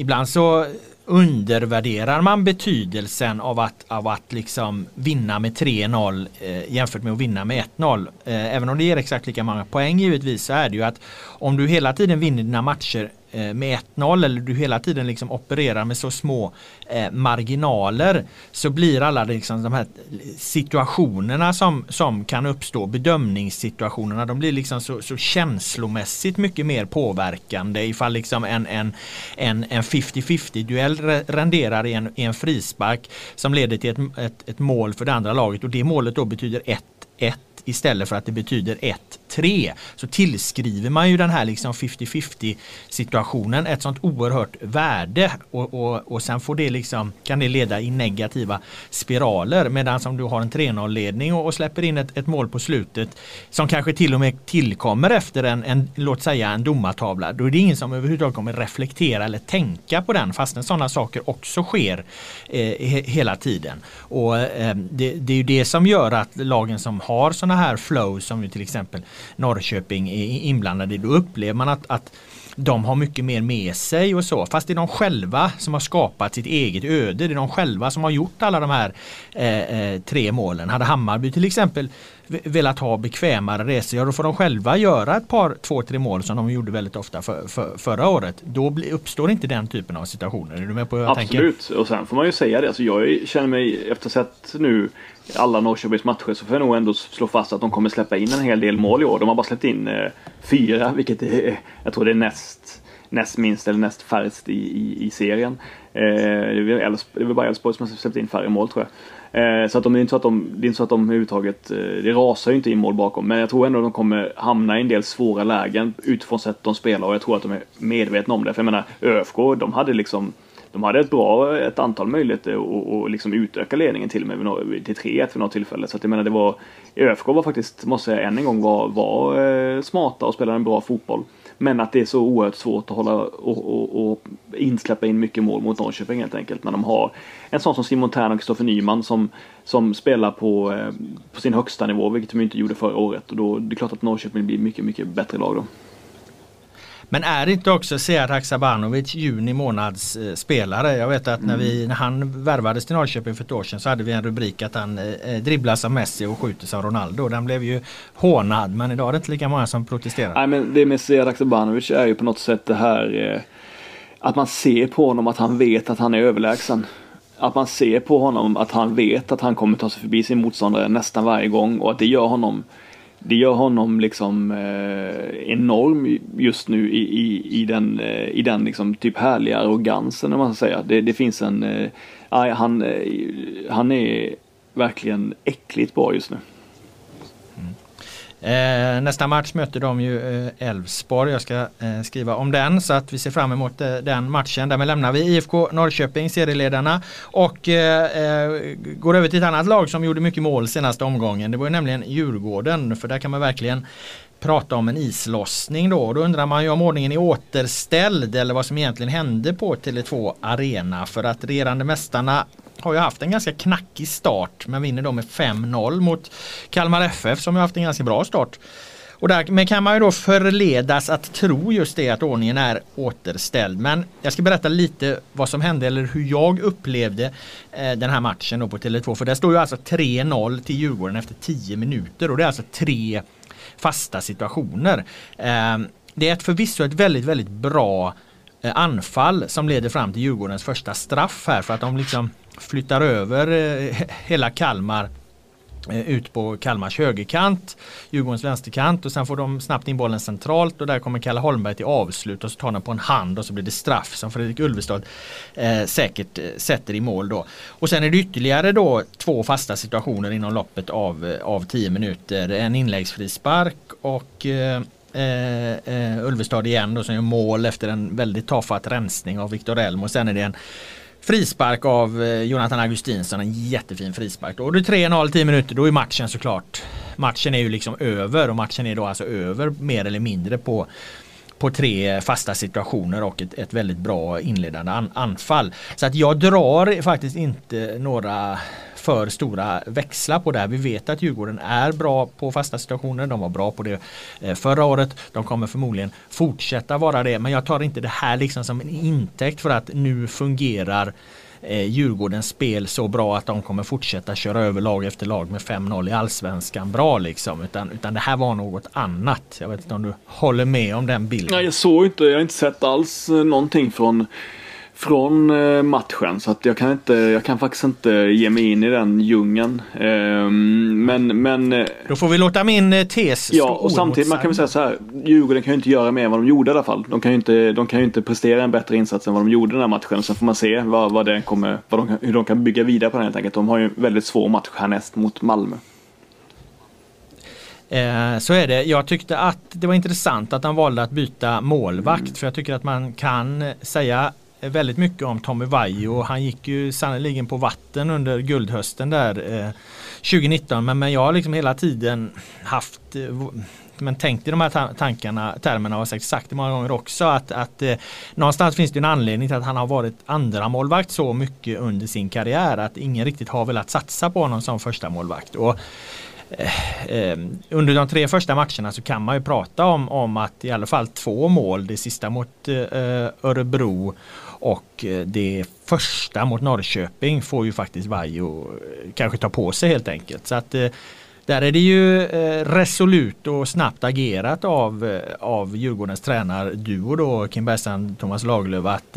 ibland så undervärderar man betydelsen av att, av att liksom vinna med 3-0 eh, jämfört med att vinna med 1-0. Eh, även om det ger exakt lika många poäng givetvis så är det ju att om du hela tiden vinner dina matcher Eh, med 1-0 eller du hela tiden liksom opererar med så små eh, marginaler så blir alla liksom de här situationerna som, som kan uppstå, bedömningssituationerna, de blir liksom så, så känslomässigt mycket mer påverkande ifall liksom en, en, en, en 50-50 duell renderar i en, i en frispark som leder till ett, ett, ett mål för det andra laget. Och det målet då betyder 1-1 istället för att det betyder 3 så tillskriver man ju den här liksom 50-50 situationen ett sånt oerhört värde och, och, och sen får det liksom, kan det leda i negativa spiraler medan om du har en 3-0 ledning och, och, släpper in ett, ett, mål på slutet som kanske till och med tillkommer efter en, en låt säga en domartavla då är det ingen som överhuvudtaget kommer reflektera eller tänka på den fastän sådana saker också sker eh, hela tiden. Och eh, det, det, är ju det som gör att lagen som har sådana här flow som ju till exempel Norrköping är inblandade i, då upplever man att, att de har mycket mer med sig och så. Fast det är de själva som har skapat sitt eget öde. Det är de själva som har gjort alla de här eh, eh tre målen. Hade Hammarby till exempel velat ha bekvämare resor, ja då får de själva göra ett par, två, tre mål som de gjorde väldigt ofta för, för, förra året. Då uppstår inte den typen av situationer. Är du med på hur jag Absolut, tänker? och sen får man ju säga det. Alltså jag känner mig, efter att ha sett nu alla Norrköpings matcher så får jag nog ändå slå fast att de kommer släppa in en hel del mål i år. De har bara släppt in eh, fyra, *laughs* vilket är, jag tror det är näst, näst minst eller näst färst i, i, i serien. Eh, det är väl bara Elfsborg som har släppt in färre mål tror jag. Eh, så att de, det är inte så att de, det är inte så att de överhuvudtaget, eh, det rasar ju inte in mål bakom. Men jag tror ändå att de kommer hamna i en del svåra lägen utifrån sätt de spelar och jag tror att de är medvetna om det. För jag menar, ÖFK, de hade liksom de hade ett bra ett antal möjligheter att liksom utöka ledningen till och med till 3-1 vid något tillfälle. Så att jag menar det var ÖFK var faktiskt, måste jag än en gång, var, var eh, smarta och spelade en bra fotboll. Men att det är så oerhört svårt att hålla och, och, och insläppa in mycket mål mot Norrköping helt enkelt. När de har en sån som Simon Tern och Kristoffer Nyman som, som spelar på, eh, på sin högsta nivå, vilket de inte gjorde förra året. Och då det är klart att Norrköping blir mycket, mycket bättre lag då. Men är det inte också Sead Haksabanovic juni månads eh, spelare? Jag vet att när, vi, mm. när han värvades till Norrköping för ett år sedan så hade vi en rubrik att han eh, dribblas av Messi och skjuts av Ronaldo. Den blev ju hånad men idag är det inte lika många som protesterar. Nej men det med Sead Haksabanovic är ju på något sätt det här eh, att man ser på honom att han vet att han är överlägsen. Att man ser på honom att han vet att han kommer ta sig förbi sin motståndare nästan varje gång och att det gör honom det gör honom liksom eh, enorm just nu i, i, i den, eh, i den liksom typ härliga arrogansen, om man ska säga. Det, det finns en, eh, han, eh, han är verkligen äckligt bra just nu. Eh, nästa match möter de ju eh, Elfsborg. Jag ska eh, skriva om den så att vi ser fram emot eh, den matchen. Därmed lämnar vi IFK Norrköping, serieledarna och eh, eh, går över till ett annat lag som gjorde mycket mål senaste omgången. Det var ju nämligen Djurgården för där kan man verkligen prata om en islossning då. Då undrar man ju om ordningen är återställd eller vad som egentligen hände på Tele2 Arena. För att regerande mästarna har ju haft en ganska knackig start men vinner då med 5-0 mot Kalmar FF som har haft en ganska bra start. Och därmed kan man ju då förledas att tro just det att ordningen är återställd. Men jag ska berätta lite vad som hände eller hur jag upplevde eh, den här matchen då på Tele2. För det står ju alltså 3-0 till Djurgården efter 10 minuter och det är alltså tre fasta situationer. Eh, det är ett förvisso ett väldigt, väldigt bra eh, anfall som leder fram till Djurgårdens första straff här för att de liksom flyttar över eh, hela Kalmar eh, ut på Kalmars högerkant, Djurgårdens vänsterkant och sen får de snabbt in bollen centralt och där kommer Kalle Holmberg till avslut och så tar han på en hand och så blir det straff som Fredrik Ulvestad eh, säkert eh, sätter i mål då. Och sen är det ytterligare då två fasta situationer inom loppet av, av tio minuter. En inläggsfri spark och eh, eh, Ulvestad igen då som gör mål efter en väldigt tafatt rensning av Viktor Elm och sen är det en Frispark av eh, Jonathan Augustinsson, en jättefin frispark. Och det är 3-0 10 minuter, då är matchen såklart. Matchen är ju liksom över och matchen är då alltså över mer eller mindre på på tre fasta situationer och ett, ett väldigt bra inledande an, anfall. Så att jag drar faktiskt inte några för stora växlar på det här. Vi vet att Djurgården är bra på fasta situationer. De var bra på det eh, förra året. De kommer förmodligen fortsätta vara det. Men jag tar inte det här liksom som en intäkt för att nu fungerar eh, Djurgårdens spel så bra att de kommer fortsätta köra över lag efter lag med 5-0 i allsvenskan bra liksom. Utan, utan det här var något annat. Jag vet inte om du håller med om den bilden? Nej, jag såg inte, jag har inte sett alls eh, någonting från från eh, matchen så att jag kan inte, jag kan faktiskt inte ge mig in i den djungeln. Ehm, men, men... Eh, Då får vi låta min eh, tes Ja, och samtidigt man kan väl säga så här. Djurgården kan ju inte göra mer än vad de gjorde i alla fall. De kan ju inte, de kan ju inte prestera en bättre insats än vad de gjorde den här matchen. Sen får man se vad, vad det kommer, vad de, hur de kan bygga vidare på den helt enkelt. De har ju en väldigt svår match härnäst mot Malmö. Eh, så är det. Jag tyckte att det var intressant att han valde att byta målvakt. Mm. För jag tycker att man kan säga Eh, väldigt mycket om Tommy Vaiho. Han gick ju sannoliken på vatten under guldhösten där eh, 2019. Men, men jag har liksom hela tiden haft eh, men tänkt i de här tankarna, termerna och sagt, sagt det många gånger också att, att eh, någonstans finns det en anledning till att han har varit andra målvakt så mycket under sin karriär att ingen riktigt har velat satsa på honom som första målvakt. Och, eh, eh, under de tre första matcherna så kan man ju prata om, om att i alla fall två mål, det sista mot Örebro och eh, det första mot Norrköping får ju faktiskt Vaiho eh, kanske ta på sig helt enkelt. Så att eh, där är det ju resolut och snabbt agerat av, av Djurgårdens tränarduo då Kim Bergstrand Thomas Lagerlöf att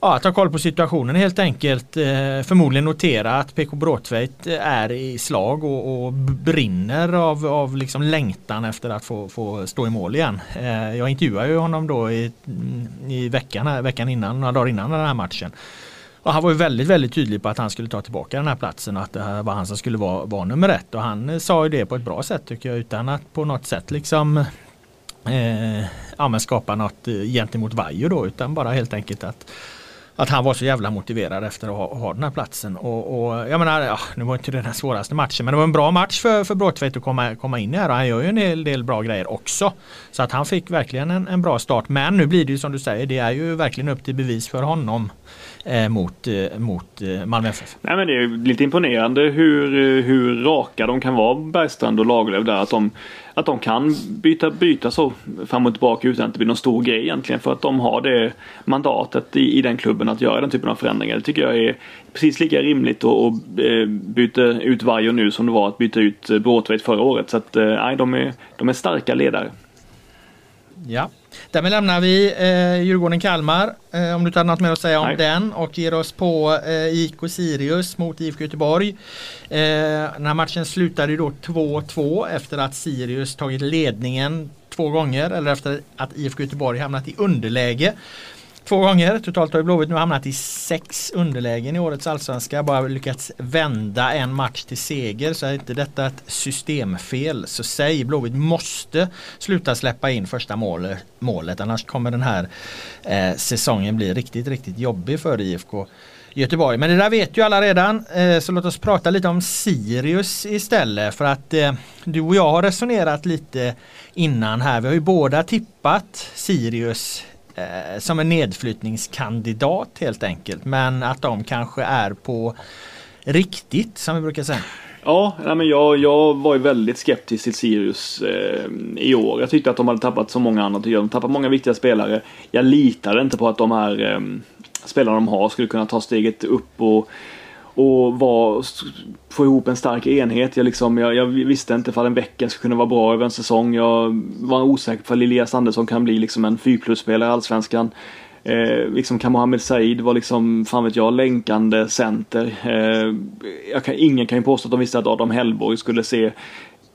Ja, ta koll på situationen helt enkelt. Eh, förmodligen notera att PK Bråtveit eh, är i slag och, och brinner av, av liksom längtan efter att få, få stå i mål igen. Eh, jag intervjuade ju honom då i, mm, i veckan, veckan innan, några dagar innan den här matchen. Och han var ju väldigt, väldigt tydlig på att han skulle ta tillbaka den här platsen och att det här var han som skulle vara, vara nummer ett. Och han sa ju det på ett bra sätt tycker jag utan att på något sätt liksom eh, ja, skapa något gentemot Vajo då utan bara helt enkelt att att han var så jävla motiverad efter att ha, ha den här platsen. Och, och jag menar, ja, nu var inte det den svåraste matchen men det var en bra match för, för Bråtveit att komma, komma in i här och han gör ju en hel del bra grejer också. Så att han fick verkligen en, en bra start. Men nu blir det ju som du säger, det är ju verkligen upp till bevis för honom mot, eh, mot eh, Malmö FF. Nej, men det är lite imponerande hur, hur raka de kan vara, Bergstrand och Lagerlöf där. Att de, att de kan byta, byta så fram och tillbaka utan att det blir någon stor grej egentligen. För att de har det mandatet i, i den klubben att göra den typen av förändringar. Det tycker jag är precis lika rimligt att byta ut Varjo nu som det var att byta ut Bråtveit förra året. Så att nej, de är, de är starka ledare. Ja, därmed lämnar vi eh, Djurgården-Kalmar. Eh, om du inte har något mer att säga om Nej. den och ger oss på eh, IK Sirius mot IFK Göteborg. Eh, den här matchen slutade ju då 2-2 efter att Sirius tagit ledningen två gånger eller efter att IFK Göteborg hamnat i underläge två gånger. Totalt har Blåvitt nu hamnat i sex underlägen i årets allsvenska. Bara lyckats vända en match till seger så är inte detta ett systemfel. Så säg Blåvitt måste sluta släppa in första målet, målet annars kommer den här eh, säsongen bli riktigt, riktigt jobbig för IFK. Göteborg. Men det där vet ju alla redan. Eh, så låt oss prata lite om Sirius istället. För att eh, du och jag har resonerat lite innan här. Vi har ju båda tippat Sirius eh, som en nedflyttningskandidat helt enkelt. Men att de kanske är på riktigt som vi brukar säga. Ja, nej men jag, jag var ju väldigt skeptisk till Sirius eh, i år. Jag tyckte att de hade tappat så många andra. De tappat många viktiga spelare. Jag litade inte på att de här eh, spelarna de har skulle kunna ta steget upp och och var, få ihop en stark enhet. Jag, liksom, jag, jag visste inte ifall en Bäcken skulle kunna vara bra över en säsong. Jag var osäker på om Elias Andersson kan bli liksom en 4 spelare i Allsvenskan. Eh, liksom kan Mohamed Said vara liksom, fan vet jag, länkande center. Eh, jag kan, ingen kan ju påstå att de visste att Adam Hellborg skulle se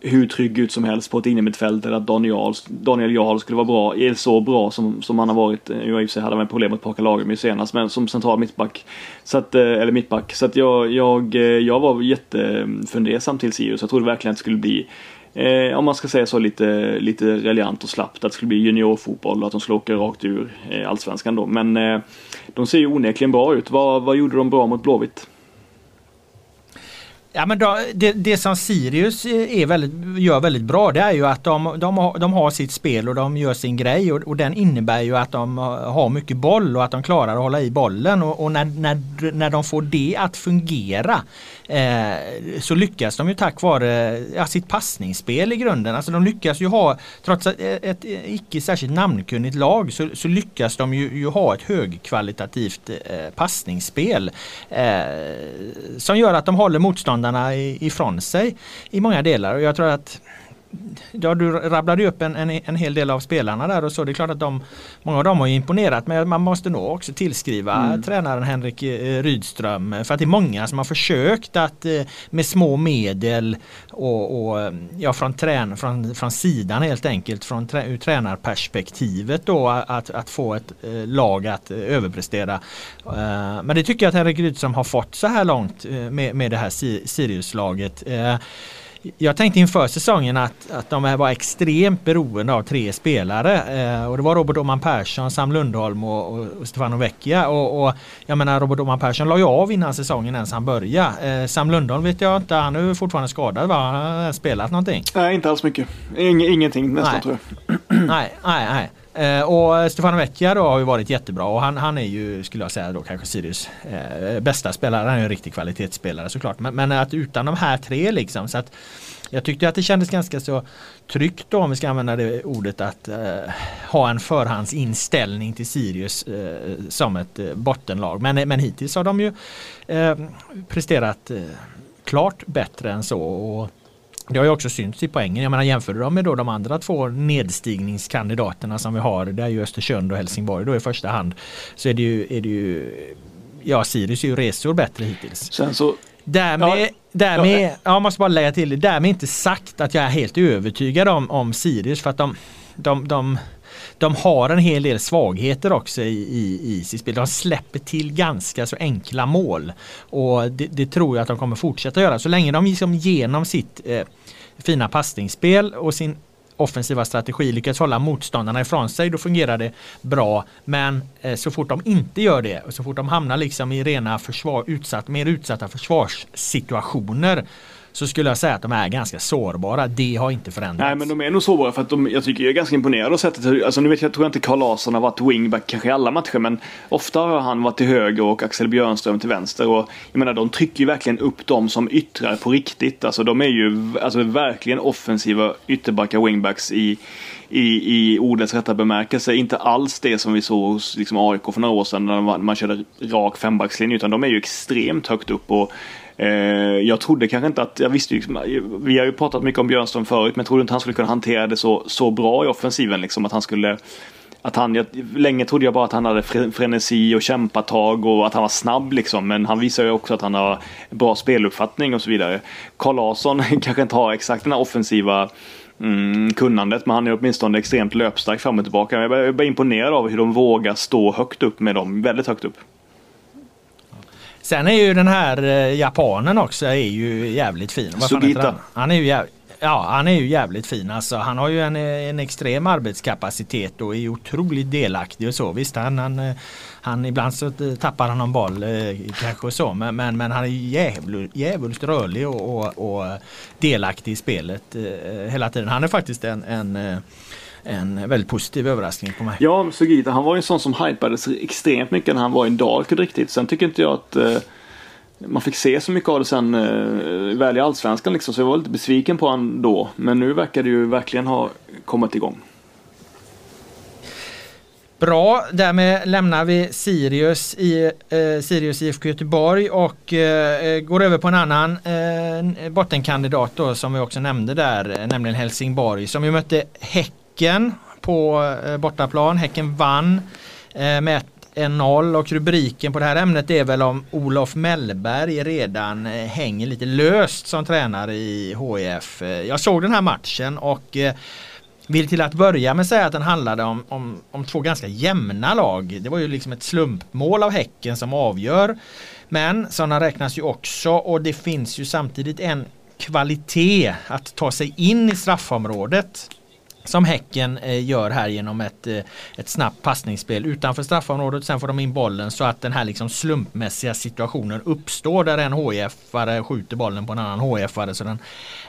hur trygg ut som helst på ett innermittfält eller att Daniel, Daniel Jarl skulle vara bra, är så bra som, som han har varit. Eh, jag i och för sig hade han problem att Paka Lagermyr senast, men som central mittback. Så att, eh, eller mittback. Så att jag, jag, eh, jag var jättefundersam till Sirius. Jag trodde verkligen att det skulle bli Eh, om man ska säga så lite, lite reliant och slappt, att det skulle bli juniorfotboll och att de skulle åka rakt ur eh, allsvenskan då. Men eh, de ser ju onekligen bra ut. Vad, vad gjorde de bra mot Blåvitt? Ja, men då, det, det som Sirius eh, är väldigt, gör väldigt bra det är ju att de, de, har, de har sitt spel och de gör sin grej och, och, den innebär ju att de eh, har mycket boll och att de klarar att hålla i bollen. Och, och när, när, när de får det att fungera eh, så lyckas de ju tack vare ja, sitt passningsspel i grunden. Alltså de lyckas ju ha, trots eh, ett, ett icke särskilt namnkunnigt lag så, så lyckas de ju, ju, ha ett högkvalitativt eh, passningsspel eh, som gör att de håller motståndarna ifrån sig i många delar och jag tror att ja, du rabblade upp en, en, en hel del av spelarna där och så. Det är klart att de, många av dem har imponerat men man måste nog också tillskriva mm. tränaren Henrik eh, Rydström. För att det är många som har försökt att eh, med små medel och, och ja, från, trän, från, från sidan helt enkelt från trä, ur tränarperspektivet då att, att få ett eh, lag att överprestera. men det tycker jag att Henrik Rydström har fått så här långt med, med det här Sirius-laget. Jag tänkte inför säsongen att, att de var extremt beroende av tre spelare. Eh, och det var Robert Oman Persson, Sam Lundholm och, och Stefano Vecchia. Och, och, jag menar Robert Oman Persson la ju av innan säsongen ens han började. Eh, Sam Lundholm vet jag inte, han är fortfarande skadad va? Han har spelat någonting? Nej, inte alls mycket. Ing, ingenting nästan nej. tror jag. *clears throat* nej, nej, nej. Eh, och Stefano Vecchia då har ju varit jättebra och han, han är ju, skulle jag säga då kanske Sirius eh, bästa spelare. Han är ju en riktig kvalitetsspelare såklart. Men, men, att utan de här tre liksom så att jag tyckte att det kändes ganska så tryggt då om vi ska använda det ordet att eh, ha en förhandsinställning till Sirius eh, som ett eh, bottenlag. Men, eh, men hittills har de ju eh, presterat eh, klart bättre än så. Och, det har ju också synts i poängen. Jag menar jämför du med då de andra två nedstigningskandidaterna som vi har. Det är ju Östersund och Helsingborg då i första hand. Så är det ju, är det ju ja Sirius är ju resor bättre hittills. Sen så Därmed, ja, därmed, ja, jag måste bara lägga till det, därmed inte sagt att jag är helt övertygad om, om Sirius för att de, de, de, de har en hel del svagheter också i, i, i sitt spel. De släpper till ganska så enkla mål. Och det, det tror jag att de kommer fortsätta göra. Så länge de liksom genom sitt eh, fina passningsspel och sin offensiva strategi lyckas hålla motståndarna ifrån sig då fungerar det bra. Men eh, så fort de inte gör det och så fort de hamnar liksom i rena försvar, utsatt, mer utsatta försvarssituationer så skulle jag säga att de är ganska sårbara. Det har inte förändrats. Nej, men de är nog sårbara för att de, jag tycker jag är ganska imponerad av sättet. Alltså nu vet jag, tror jag inte Carl Larsson har varit wingback kanske i alla matcher, men ofta har han varit till höger och Axel Björnström till vänster. Och jag menar, de trycker ju verkligen upp dem som yttrar på riktigt. Alltså de är ju alltså, verkligen offensiva ytterbackar, wingbacks i i, i ordets rätta bemärkelse. Inte alls det som vi såg hos liksom AIK för några år sedan när man, man körde rak fembackslinje. Utan de är ju extremt högt upp. Och, Eh, jag trodde kanske inte att, jag visste ju, liksom, vi har ju pratat mycket om Björnström förut, men jag trodde inte han skulle kunna hantera det så, så bra i offensiven. Liksom, att han skulle att han, jag, länge trodde jag bara att han hade frenesi och kämpatag och att han var snabb liksom. Men han visar ju också att han har bra speluppfattning och så vidare. Karl Larsson *laughs* kanske inte har exakt den här offensiva mm, kunnandet. Men han är åtminstone extremt löpstark fram och tillbaka. Jag är bara imponerad av hur de vågar stå högt upp med dem. Väldigt högt upp. Sen är ju den här eh, japanen också är ju jävligt fin. Sugita. Han? han är ju jävligt, Ja, han är ju jävligt fin alltså. Han har ju en, en extrem arbetskapacitet och är otroligt delaktig och så. Visst, han, han, han ibland så tappar han någon boll eh, kanske och så. Men, men, men han är jävligt, jävligt rörlig och, och, och, delaktig i spelet eh, hela tiden. Han är faktiskt en, en eh, en väldigt positiv överraskning på mig. Ja, Sugita han var ju en sån som hypades extremt mycket när han var i Dark riktigt. Sen tycker inte jag att eh, man fick se så mycket av det sen eh, väl i Allsvenskan liksom, så jag var lite besviken på honom då. Men nu verkar det ju verkligen ha kommit igång. Bra, därmed lämnar vi Sirius, i, eh, Sirius IFK Göteborg och eh, går över på en annan eh, bottenkandidat då, som vi också nämnde där, nämligen Helsingborg som ju mötte Häcken på eh, bortaplan. Häcken vann eh, med 1-0 eh, och rubriken på det här ämnet är väl om Olof Mellberg redan eh, hänger lite löst som tränare i HIF. Eh, jag såg den här matchen och eh, vill till att börja med säga att den handlade om, om, om två ganska jämna lag. Det var ju liksom ett slumpmål av Häcken som avgör. Men sådana räknas ju också och det finns ju samtidigt en kvalitet att ta sig in i straffområdet som Häcken eh, gör här genom ett, eh, ett snabbt passningsspel utanför straffområdet. Sen får de in bollen så att den här liksom slumpmässiga situationen uppstår där en HIF-are skjuter bollen på en annan HIF-are så den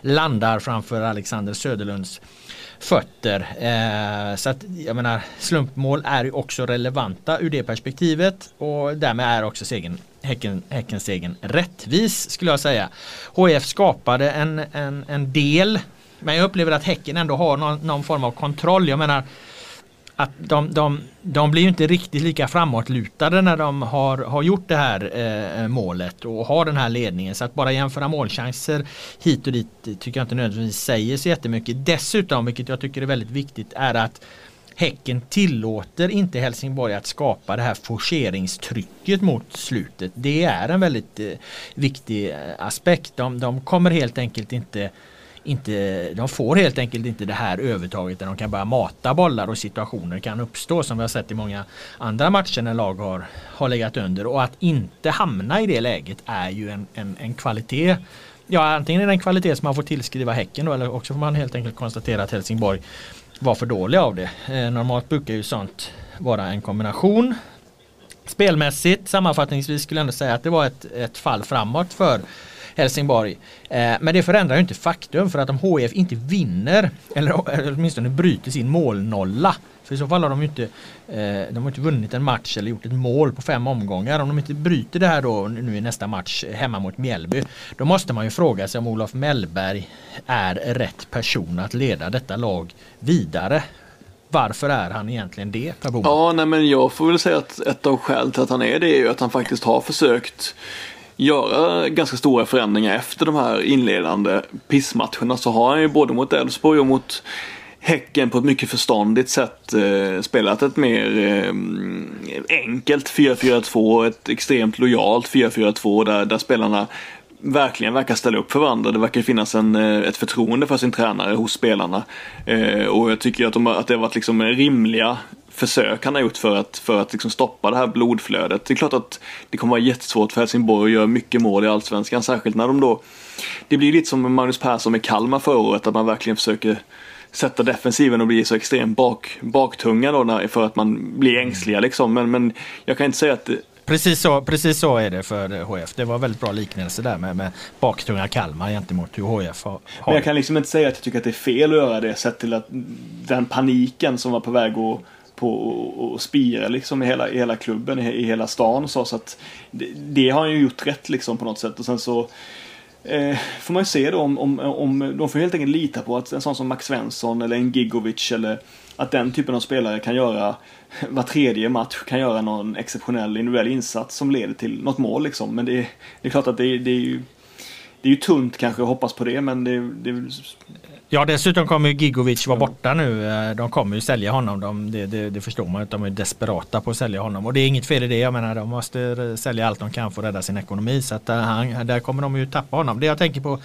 landar framför Alexander Söderlunds fötter. Eh, så att jag menar slumpmål är ju också relevanta ur det perspektivet och därmed är också segern Häcken, Häckens egen rättvis skulle jag säga. HIF skapade en, en, en del men jag upplever att Häcken ändå har någon, någon form av kontroll. Jag menar att de, de, de blir inte riktigt lika framåtlutade när de har, har gjort det här eh, målet och har den här ledningen. Så att bara jämföra målchanser hit och dit tycker jag inte nödvändigtvis säger så jättemycket. Dessutom, vilket jag tycker är väldigt viktigt, är att Häcken tillåter inte Helsingborg att skapa det här forceringstrycket mot slutet. Det är en väldigt eh, viktig eh, aspekt. De, de kommer helt enkelt inte inte, de får helt enkelt inte det här övertaget där de kan börja mata bollar och situationer kan uppstå som vi har sett i många andra matcher när lag har, har legat under. Och att inte hamna i det läget är ju en, en, en kvalitet. Ja, antingen är det en kvalitet som man får tillskriva Häcken då, eller också får man helt enkelt konstatera att Helsingborg var för dåliga av det. Eh, normalt brukar ju sånt vara en kombination. Spelmässigt sammanfattningsvis skulle jag ändå säga att det var ett, ett fall framåt för Helsingborg. Eh, men det förändrar ju inte faktum för att om HIF inte vinner eller, åtminstone bryter sin målnolla för i så fall har de ju inte, eh, de har inte vunnit en match eller gjort ett mål på fem omgångar. Om de inte bryter det här då nu i nästa match eh, hemma mot Mjällby. Då måste man ju fråga sig om Olof Mellberg är rätt person att leda detta lag vidare. Varför är han egentligen det Per Boman? Ja, nej men jag får väl säga att ett av skälen till att han är det är ju att han faktiskt har försökt göra ganska stora förändringar efter de här inledande pissmatcherna så har han ju både mot Elfsborg och mot Häcken på ett mycket förståndigt sätt eh, spelat ett mer eh, enkelt 4-4-2, ett extremt lojalt 4-4-2 där, där spelarna verkligen verkar ställa upp för varandra. Det verkar finnas en, eh, ett förtroende för sin tränare hos spelarna. Eh, och jag tycker att, de, att det har varit liksom rimliga försök han har gjort för att, för att liksom stoppa det här blodflödet. Det är klart att det kommer vara jättesvårt för Helsingborg att göra mycket mål i Allsvenskan, särskilt när de då... Det blir lite som Magnus Persson med Kalmar förra året, att man verkligen försöker sätta defensiven och bli så extremt bak, baktunga då när, för att man blir ängsliga liksom. Men, men jag kan inte säga att Precis så, precis så är det för HF. Det var väldigt bra liknelse där med, med baktunga Kalmar gentemot hur HF har. Men jag kan liksom inte säga att jag tycker att det är fel att göra det sett till att den paniken som var på väg att på och spira liksom i hela, i hela klubben, i, i hela stan. Så, så att det, det, har han ju gjort rätt liksom på något sätt. Och sen så eh, får man ju se då om, om, om de får helt enkelt lita på att en sån som Max Svensson eller en Gigovic eller att den typen av spelare kan göra *laughs* var tredje match kan göra någon exceptionell individuell insats som leder till något mål liksom. Men det, det är klart att det, det är ju det är ju tunt kanske att hoppas på det men det, det, Ja dessutom kommer Gigovic vara borta nu. Eh, de kommer ju sälja honom. De, det, det, det förstår man. De är desperata på att sälja honom. Och det är inget fel i det. Jag menar de måste sälja allt de kan för att rädda sin ekonomi. Så att eh, han, där kommer de ju tappa honom. Det jag tänker på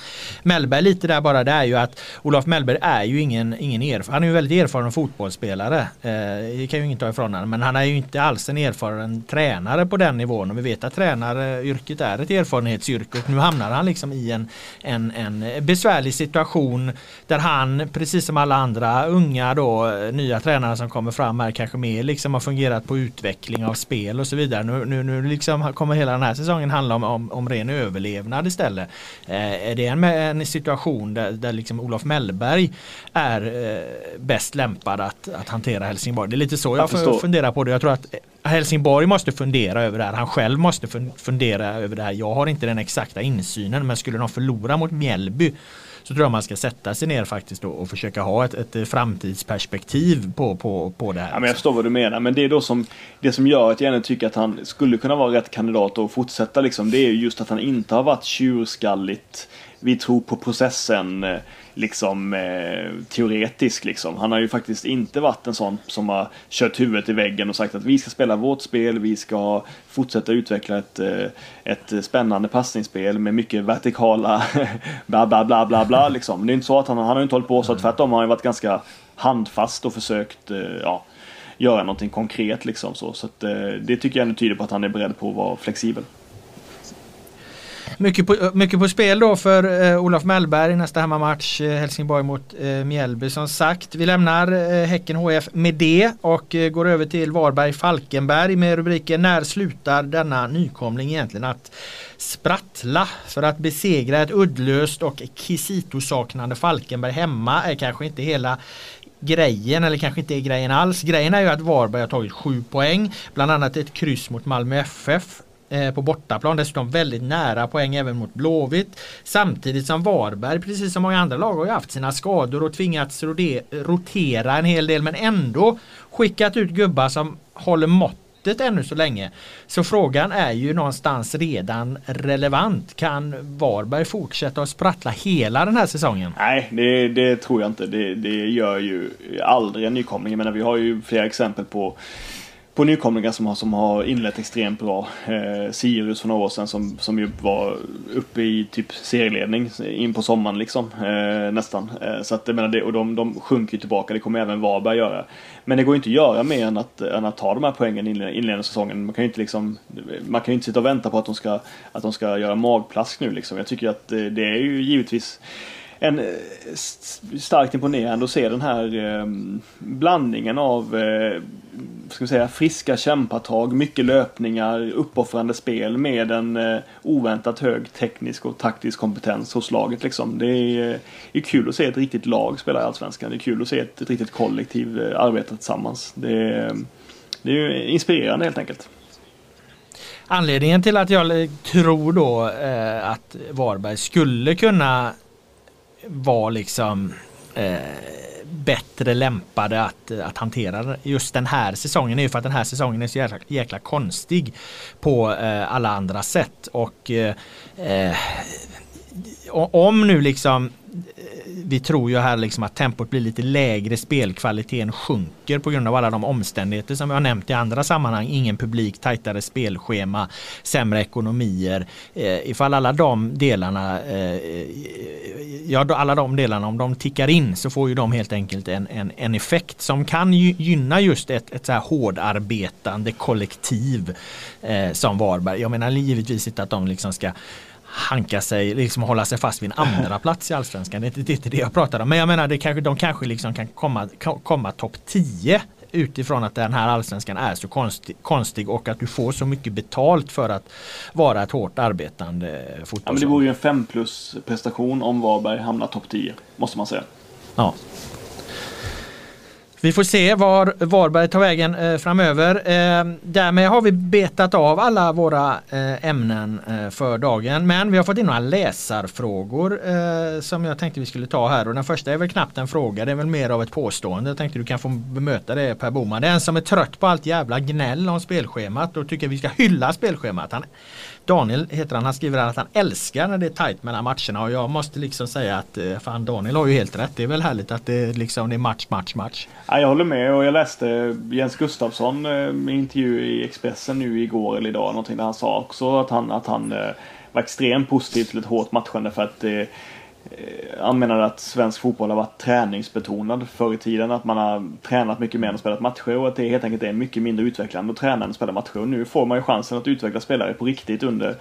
Mellberg lite där bara det är ju att Olof Mellberg är ju ingen, ingen erfaren. Han är ju väldigt erfaren fotbollsspelare. Eh, det kan ju ingen ta ifrån honom. Men han är ju inte alls en erfaren tränare på den nivån. Och vi vet att tränaryrket är ett erfarenhetsyrke. Och nu hamnar han liksom i en, en, en besvärlig situation där han, precis som alla andra unga då, nya tränare som kommer fram här kanske mer liksom har fungerat på utveckling av spel och så vidare. Nu, nu, nu liksom kommer hela den här säsongen handla om, om, om ren överlevnad istället. Eh, är det en, en situation där, där liksom Olof Mellberg är eh, bäst lämpad att, att hantera Helsingborg? Det är lite så jag, jag funderar på det. Jag tror att Helsingborg måste fundera över det här. Han själv måste fundera över det här. Jag har inte den exakta insynen men skulle de förlora mot Mjällby så tror jag man ska sätta sig ner faktiskt och försöka ha ett, ett eh, framtidsperspektiv på, på, på det här. Ja, men jag förstår vad du menar men det är då som det som gör att jag ändå tycker att han skulle kunna vara rätt kandidat och fortsätta liksom det är just att han inte har varit tjurskalligt vi tror på processen eh, liksom eh, teoretisk liksom. Han har ju faktiskt inte varit en sån som har kört huvudet i väggen och sagt att vi ska spela vårt spel, vi ska fortsätta utveckla ett, eh, ett spännande passningsspel med mycket vertikala *laughs* bla bla bla bla bla liksom. Det är inte så att han, han har inte hållit på så, mm. tvärtom har han varit ganska handfast och försökt, eh, ja göra någonting konkret liksom så. Så att, eh, det tycker jag ändå tyder på att han är beredd på att vara flexibel. Mycket på, mycket på spel då för eh, Olof Mellberg nästa hemmamatch eh, Helsingborg mot eh, Mjällby som sagt. Vi lämnar eh, Häcken HF med det och eh, går över till Varberg Falkenberg med rubriken När slutar denna nykomling egentligen att sprattla för att besegra ett uddlöst och Kisito-saknande Falkenberg hemma är kanske inte hela grejen eller kanske inte är grejen alls. Grejen är ju att Varberg har tagit sju poäng. Bland annat ett kryss mot Malmö FF Eh, på bortaplan. Dessutom väldigt nära poäng även mot Blåvitt. Samtidigt som Varberg, precis som många andra lag, har haft sina skador och tvingats rotera en hel del men ändå skickat ut gubbar som håller måttet ännu så länge. Så frågan är ju någonstans redan relevant. Kan Varberg fortsätta att sprattla hela den här säsongen? Nej, det, det tror jag inte. Det, det gör ju aldrig en nykomling. Jag menar, vi har ju flera exempel på på nykomlingar som har, som har inlett extremt bra. Eh, Sirius för några år sedan som, som ju var uppe i typ serieledning in på sommaren liksom. Eh, nästan. Eh, så att jag menar det, och de, de sjunker tillbaka, det kommer även Varberg göra. Men det går inte att göra mer än att, än att ta de här poängen inledande säsongen. Man kan ju inte liksom, man kan ju inte sitta och vänta på att de ska, att de ska göra magplask nu liksom. Jag tycker att eh, det är ju givetvis en, eh, starkt imponerande att se den här eh, blandningen av eh, ska vi säga, friska kämpatag, mycket löpningar, uppoffrande spel med en eh, oväntat hög teknisk och taktisk kompetens hos laget. Liksom. Det är, eh, är kul att se ett riktigt lag spela i Allsvenskan. Det är kul att se ett, ett riktigt kollektiv eh, arbeta tillsammans. Det är, det är inspirerande helt enkelt. Anledningen till att jag tror då eh, att Varberg skulle kunna var liksom eh, bättre lämpade att, att hantera just den här säsongen är ju för att den här säsongen är så jäkla, jäkla konstig på eh, alla andra sätt. Och eh om nu liksom eh, vi tror ju här liksom att tempot blir lite lägre, spelkvaliteten sjunker på grund av alla de omständigheter som vi har nämnt i andra sammanhang. Ingen publik, tajtare spelschema, sämre ekonomier. Eh, ifall alla de delarna, eh, ja alla de delarna om de tickar in så får ju de helt enkelt en, en, en effekt som kan gynna just ett, ett så här hårdarbetande kollektiv eh, som Varberg. Jag menar givetvis inte att de liksom ska hanka sig, liksom hålla sig fast vid en andra *laughs* plats i Allsvenskan. Det är inte det jag pratar om. Men jag menar, det kanske, de kanske liksom kan komma, komma topp 10 utifrån att den här allsvenskan är så konstig, konstig och att du får så mycket betalt för att vara ett hårt arbetande fotbollslag. Ja, men det vore ju en 5 plus prestation om Varberg hamnar topp 10, måste man säga. Ja. Vi får se var Varberg tar vägen eh, framöver. Eh, därmed har vi betat av alla våra eh, ämnen eh, för dagen. Men vi har fått in några läsarfrågor eh, som jag tänkte vi skulle ta här. Och den första är väl knappt en fråga, det är väl mer av ett påstående. Jag tänkte du kan få bemöta det Per Boman. Det är en som är trött på allt jävla gnäll om spelschemat och tycker vi ska hylla spelschemat. Han Daniel heter han, han skriver att han älskar när det är tajt mellan matcherna och jag måste liksom säga att eh, fan Daniel har ju helt rätt. Det är väl härligt att det liksom det är match, match, match. Ja, jag håller med och jag läste Jens Gustafsson eh, intervju i Expressen nu igår eller idag någonting där han sa också att han, att han eh, var extremt positiv till ett hårt matchande för att Eh, Eh, han menade att svensk fotboll har varit träningsbetonad förr i tiden. Att man har tränat mycket mer än spelat matcher och att det helt enkelt är mycket mindre utvecklande att träna än att spela matcher. Och nu får man ju chansen att utveckla spelare på riktigt under,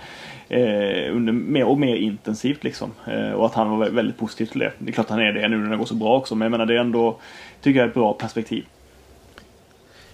eh, under mer och mer intensivt liksom. Eh, och att han var väldigt positiv till det. Det är klart han är det nu när det går så bra också, men jag menar det är ändå, tycker jag, ett bra perspektiv.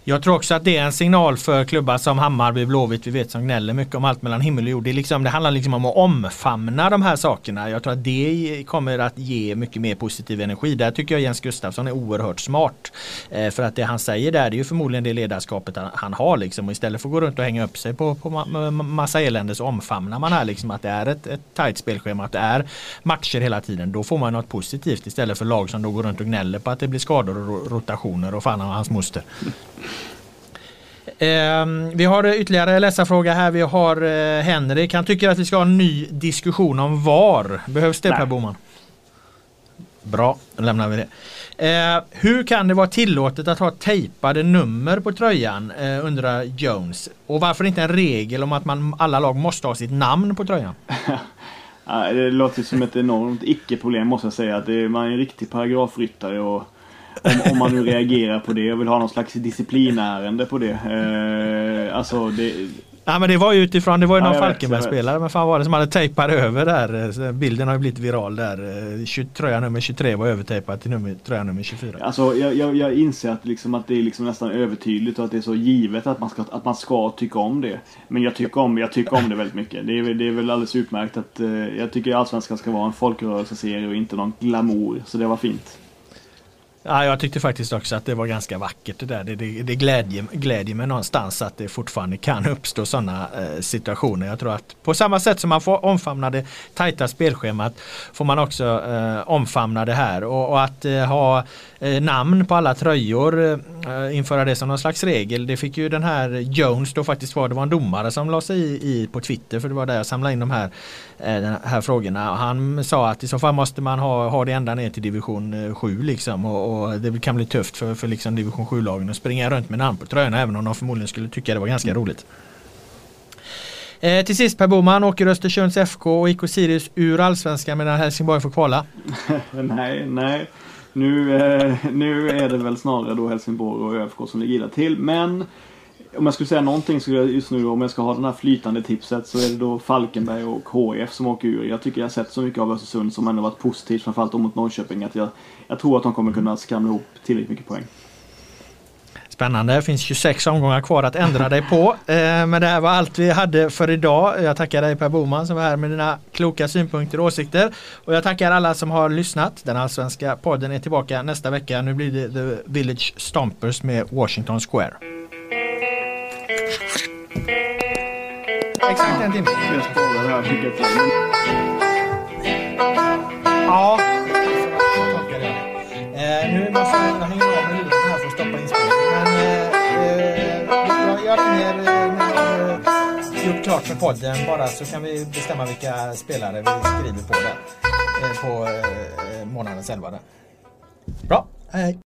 Jag tror också att det är en signal för klubbar som Hammarby, Blåvitt, vi vet som gnäller mycket om allt mellan himmel och jord. Det, liksom, det handlar liksom om att omfamna de här sakerna. Jag tror att det kommer att ge mycket mer positiv energi. Där tycker jag Jens Gustafsson är oerhört smart. Eh, för att det han säger där det är ju förmodligen det ledarskapet han, han har liksom. Och istället för att gå runt och hänga upp sig på, på ma massa elände så omfamnar man här liksom att det är ett, ett tajt spelschema, att det är matcher hela tiden. Då får man något positivt istället för lag som då går runt och gnäller på att det blir skador och rotationer och fan och hans moster. Eh, vi har ytterligare läsarfråga här. Vi har eh, Henrik. Han tycker att vi ska ha en ny diskussion om VAR. Behövs det Nej. Per Boman? Bra, då lämnar vi det. Eh, hur kan det vara tillåtet att ha tejpade nummer på tröjan eh, undrar Jones. Och varför inte en regel om att man, alla lag måste ha sitt namn på tröjan? *laughs* det låter som ett enormt icke-problem måste jag säga. Att det är, man är en riktig paragrafryttare och om, om, man nu reagerar på det och vill ha någon slags disciplinärende på det. Eh, alltså det... Ja men det var ju utifrån, det var ju ja, någon Falkenberg-spelare, men fan var det som hade tejpat över där. Bilden har ju blivit viral där. Tröja nummer 23 var övertejpad till nummer, tröja nummer 24. Alltså jag, jag, jag inser att, liksom, att det är liksom nästan övertydligt och att det är så givet att man ska, att man ska tycka om det. Men jag tycker om, jag tycker om det väldigt mycket. Det är, det är väl alldeles utmärkt att uh, jag tycker Allsvenskan ska vara en folkrörelseserie och inte någon glamour. Så det var fint. Ja, jag tyckte faktiskt också att det var ganska vackert det där. Det, det, det glädjer, glädjer mig någonstans att det fortfarande kan uppstå sådana eh, situationer. Jag tror att på samma sätt som man får omfamna det tajta spelschemat får man också eh, omfamna det här. Och, och att eh, ha eh, namn på alla tröjor, eh, införa det som någon slags regel. Det fick ju den här Jones då faktiskt vara. det var en domare som la sig i, i på Twitter för det var där jag samlade in de här, de här frågorna. Han sa att i så fall måste man ha, ha det ända ner till division 7 liksom. Och, och det kan bli tufft för, för liksom division 7-lagen att springa runt med namn på tröjorna även om de förmodligen skulle tycka det var ganska roligt. Eh, till sist Per Boman åker Östersunds FK och IK Sirius ur allsvenskan medan Helsingborg får kvala. *laughs* nej, nej. Nu, eh, nu är det väl snarare då Helsingborg och ÖFK som ligger illa till. Men om jag skulle säga någonting så just nu om jag ska ha det här flytande tipset så är det då Falkenberg och HF som åker ur. Jag tycker jag har sett så mycket av Östersund som ändå varit positivt framförallt mot Norrköping att jag, jag tror att de kommer kunna skramla ihop tillräckligt mycket poäng. Spännande, det finns 26 omgångar kvar att ändra dig på. *laughs* Eh, men det här var allt vi hade för idag. Jag tackar dig Per Boman som var här med dina kloka synpunkter och åsikter. Och jag tackar alla som har lyssnat. Den allsvenska podden är tillbaka nästa vecka. Nu blir det The Village Stompers med Washington Square. Exakt en timme. Ja, så tolkar jag det. Eh, nu måste jag hänga av med luren här för att stoppa inspelningen. Men eh, eh, jag, ringer när jag har eh, gjort klart med podden bara så kan vi bestämma vilka spelare vi skriver på där. Eh, på eh, månadens elva Bra, hej.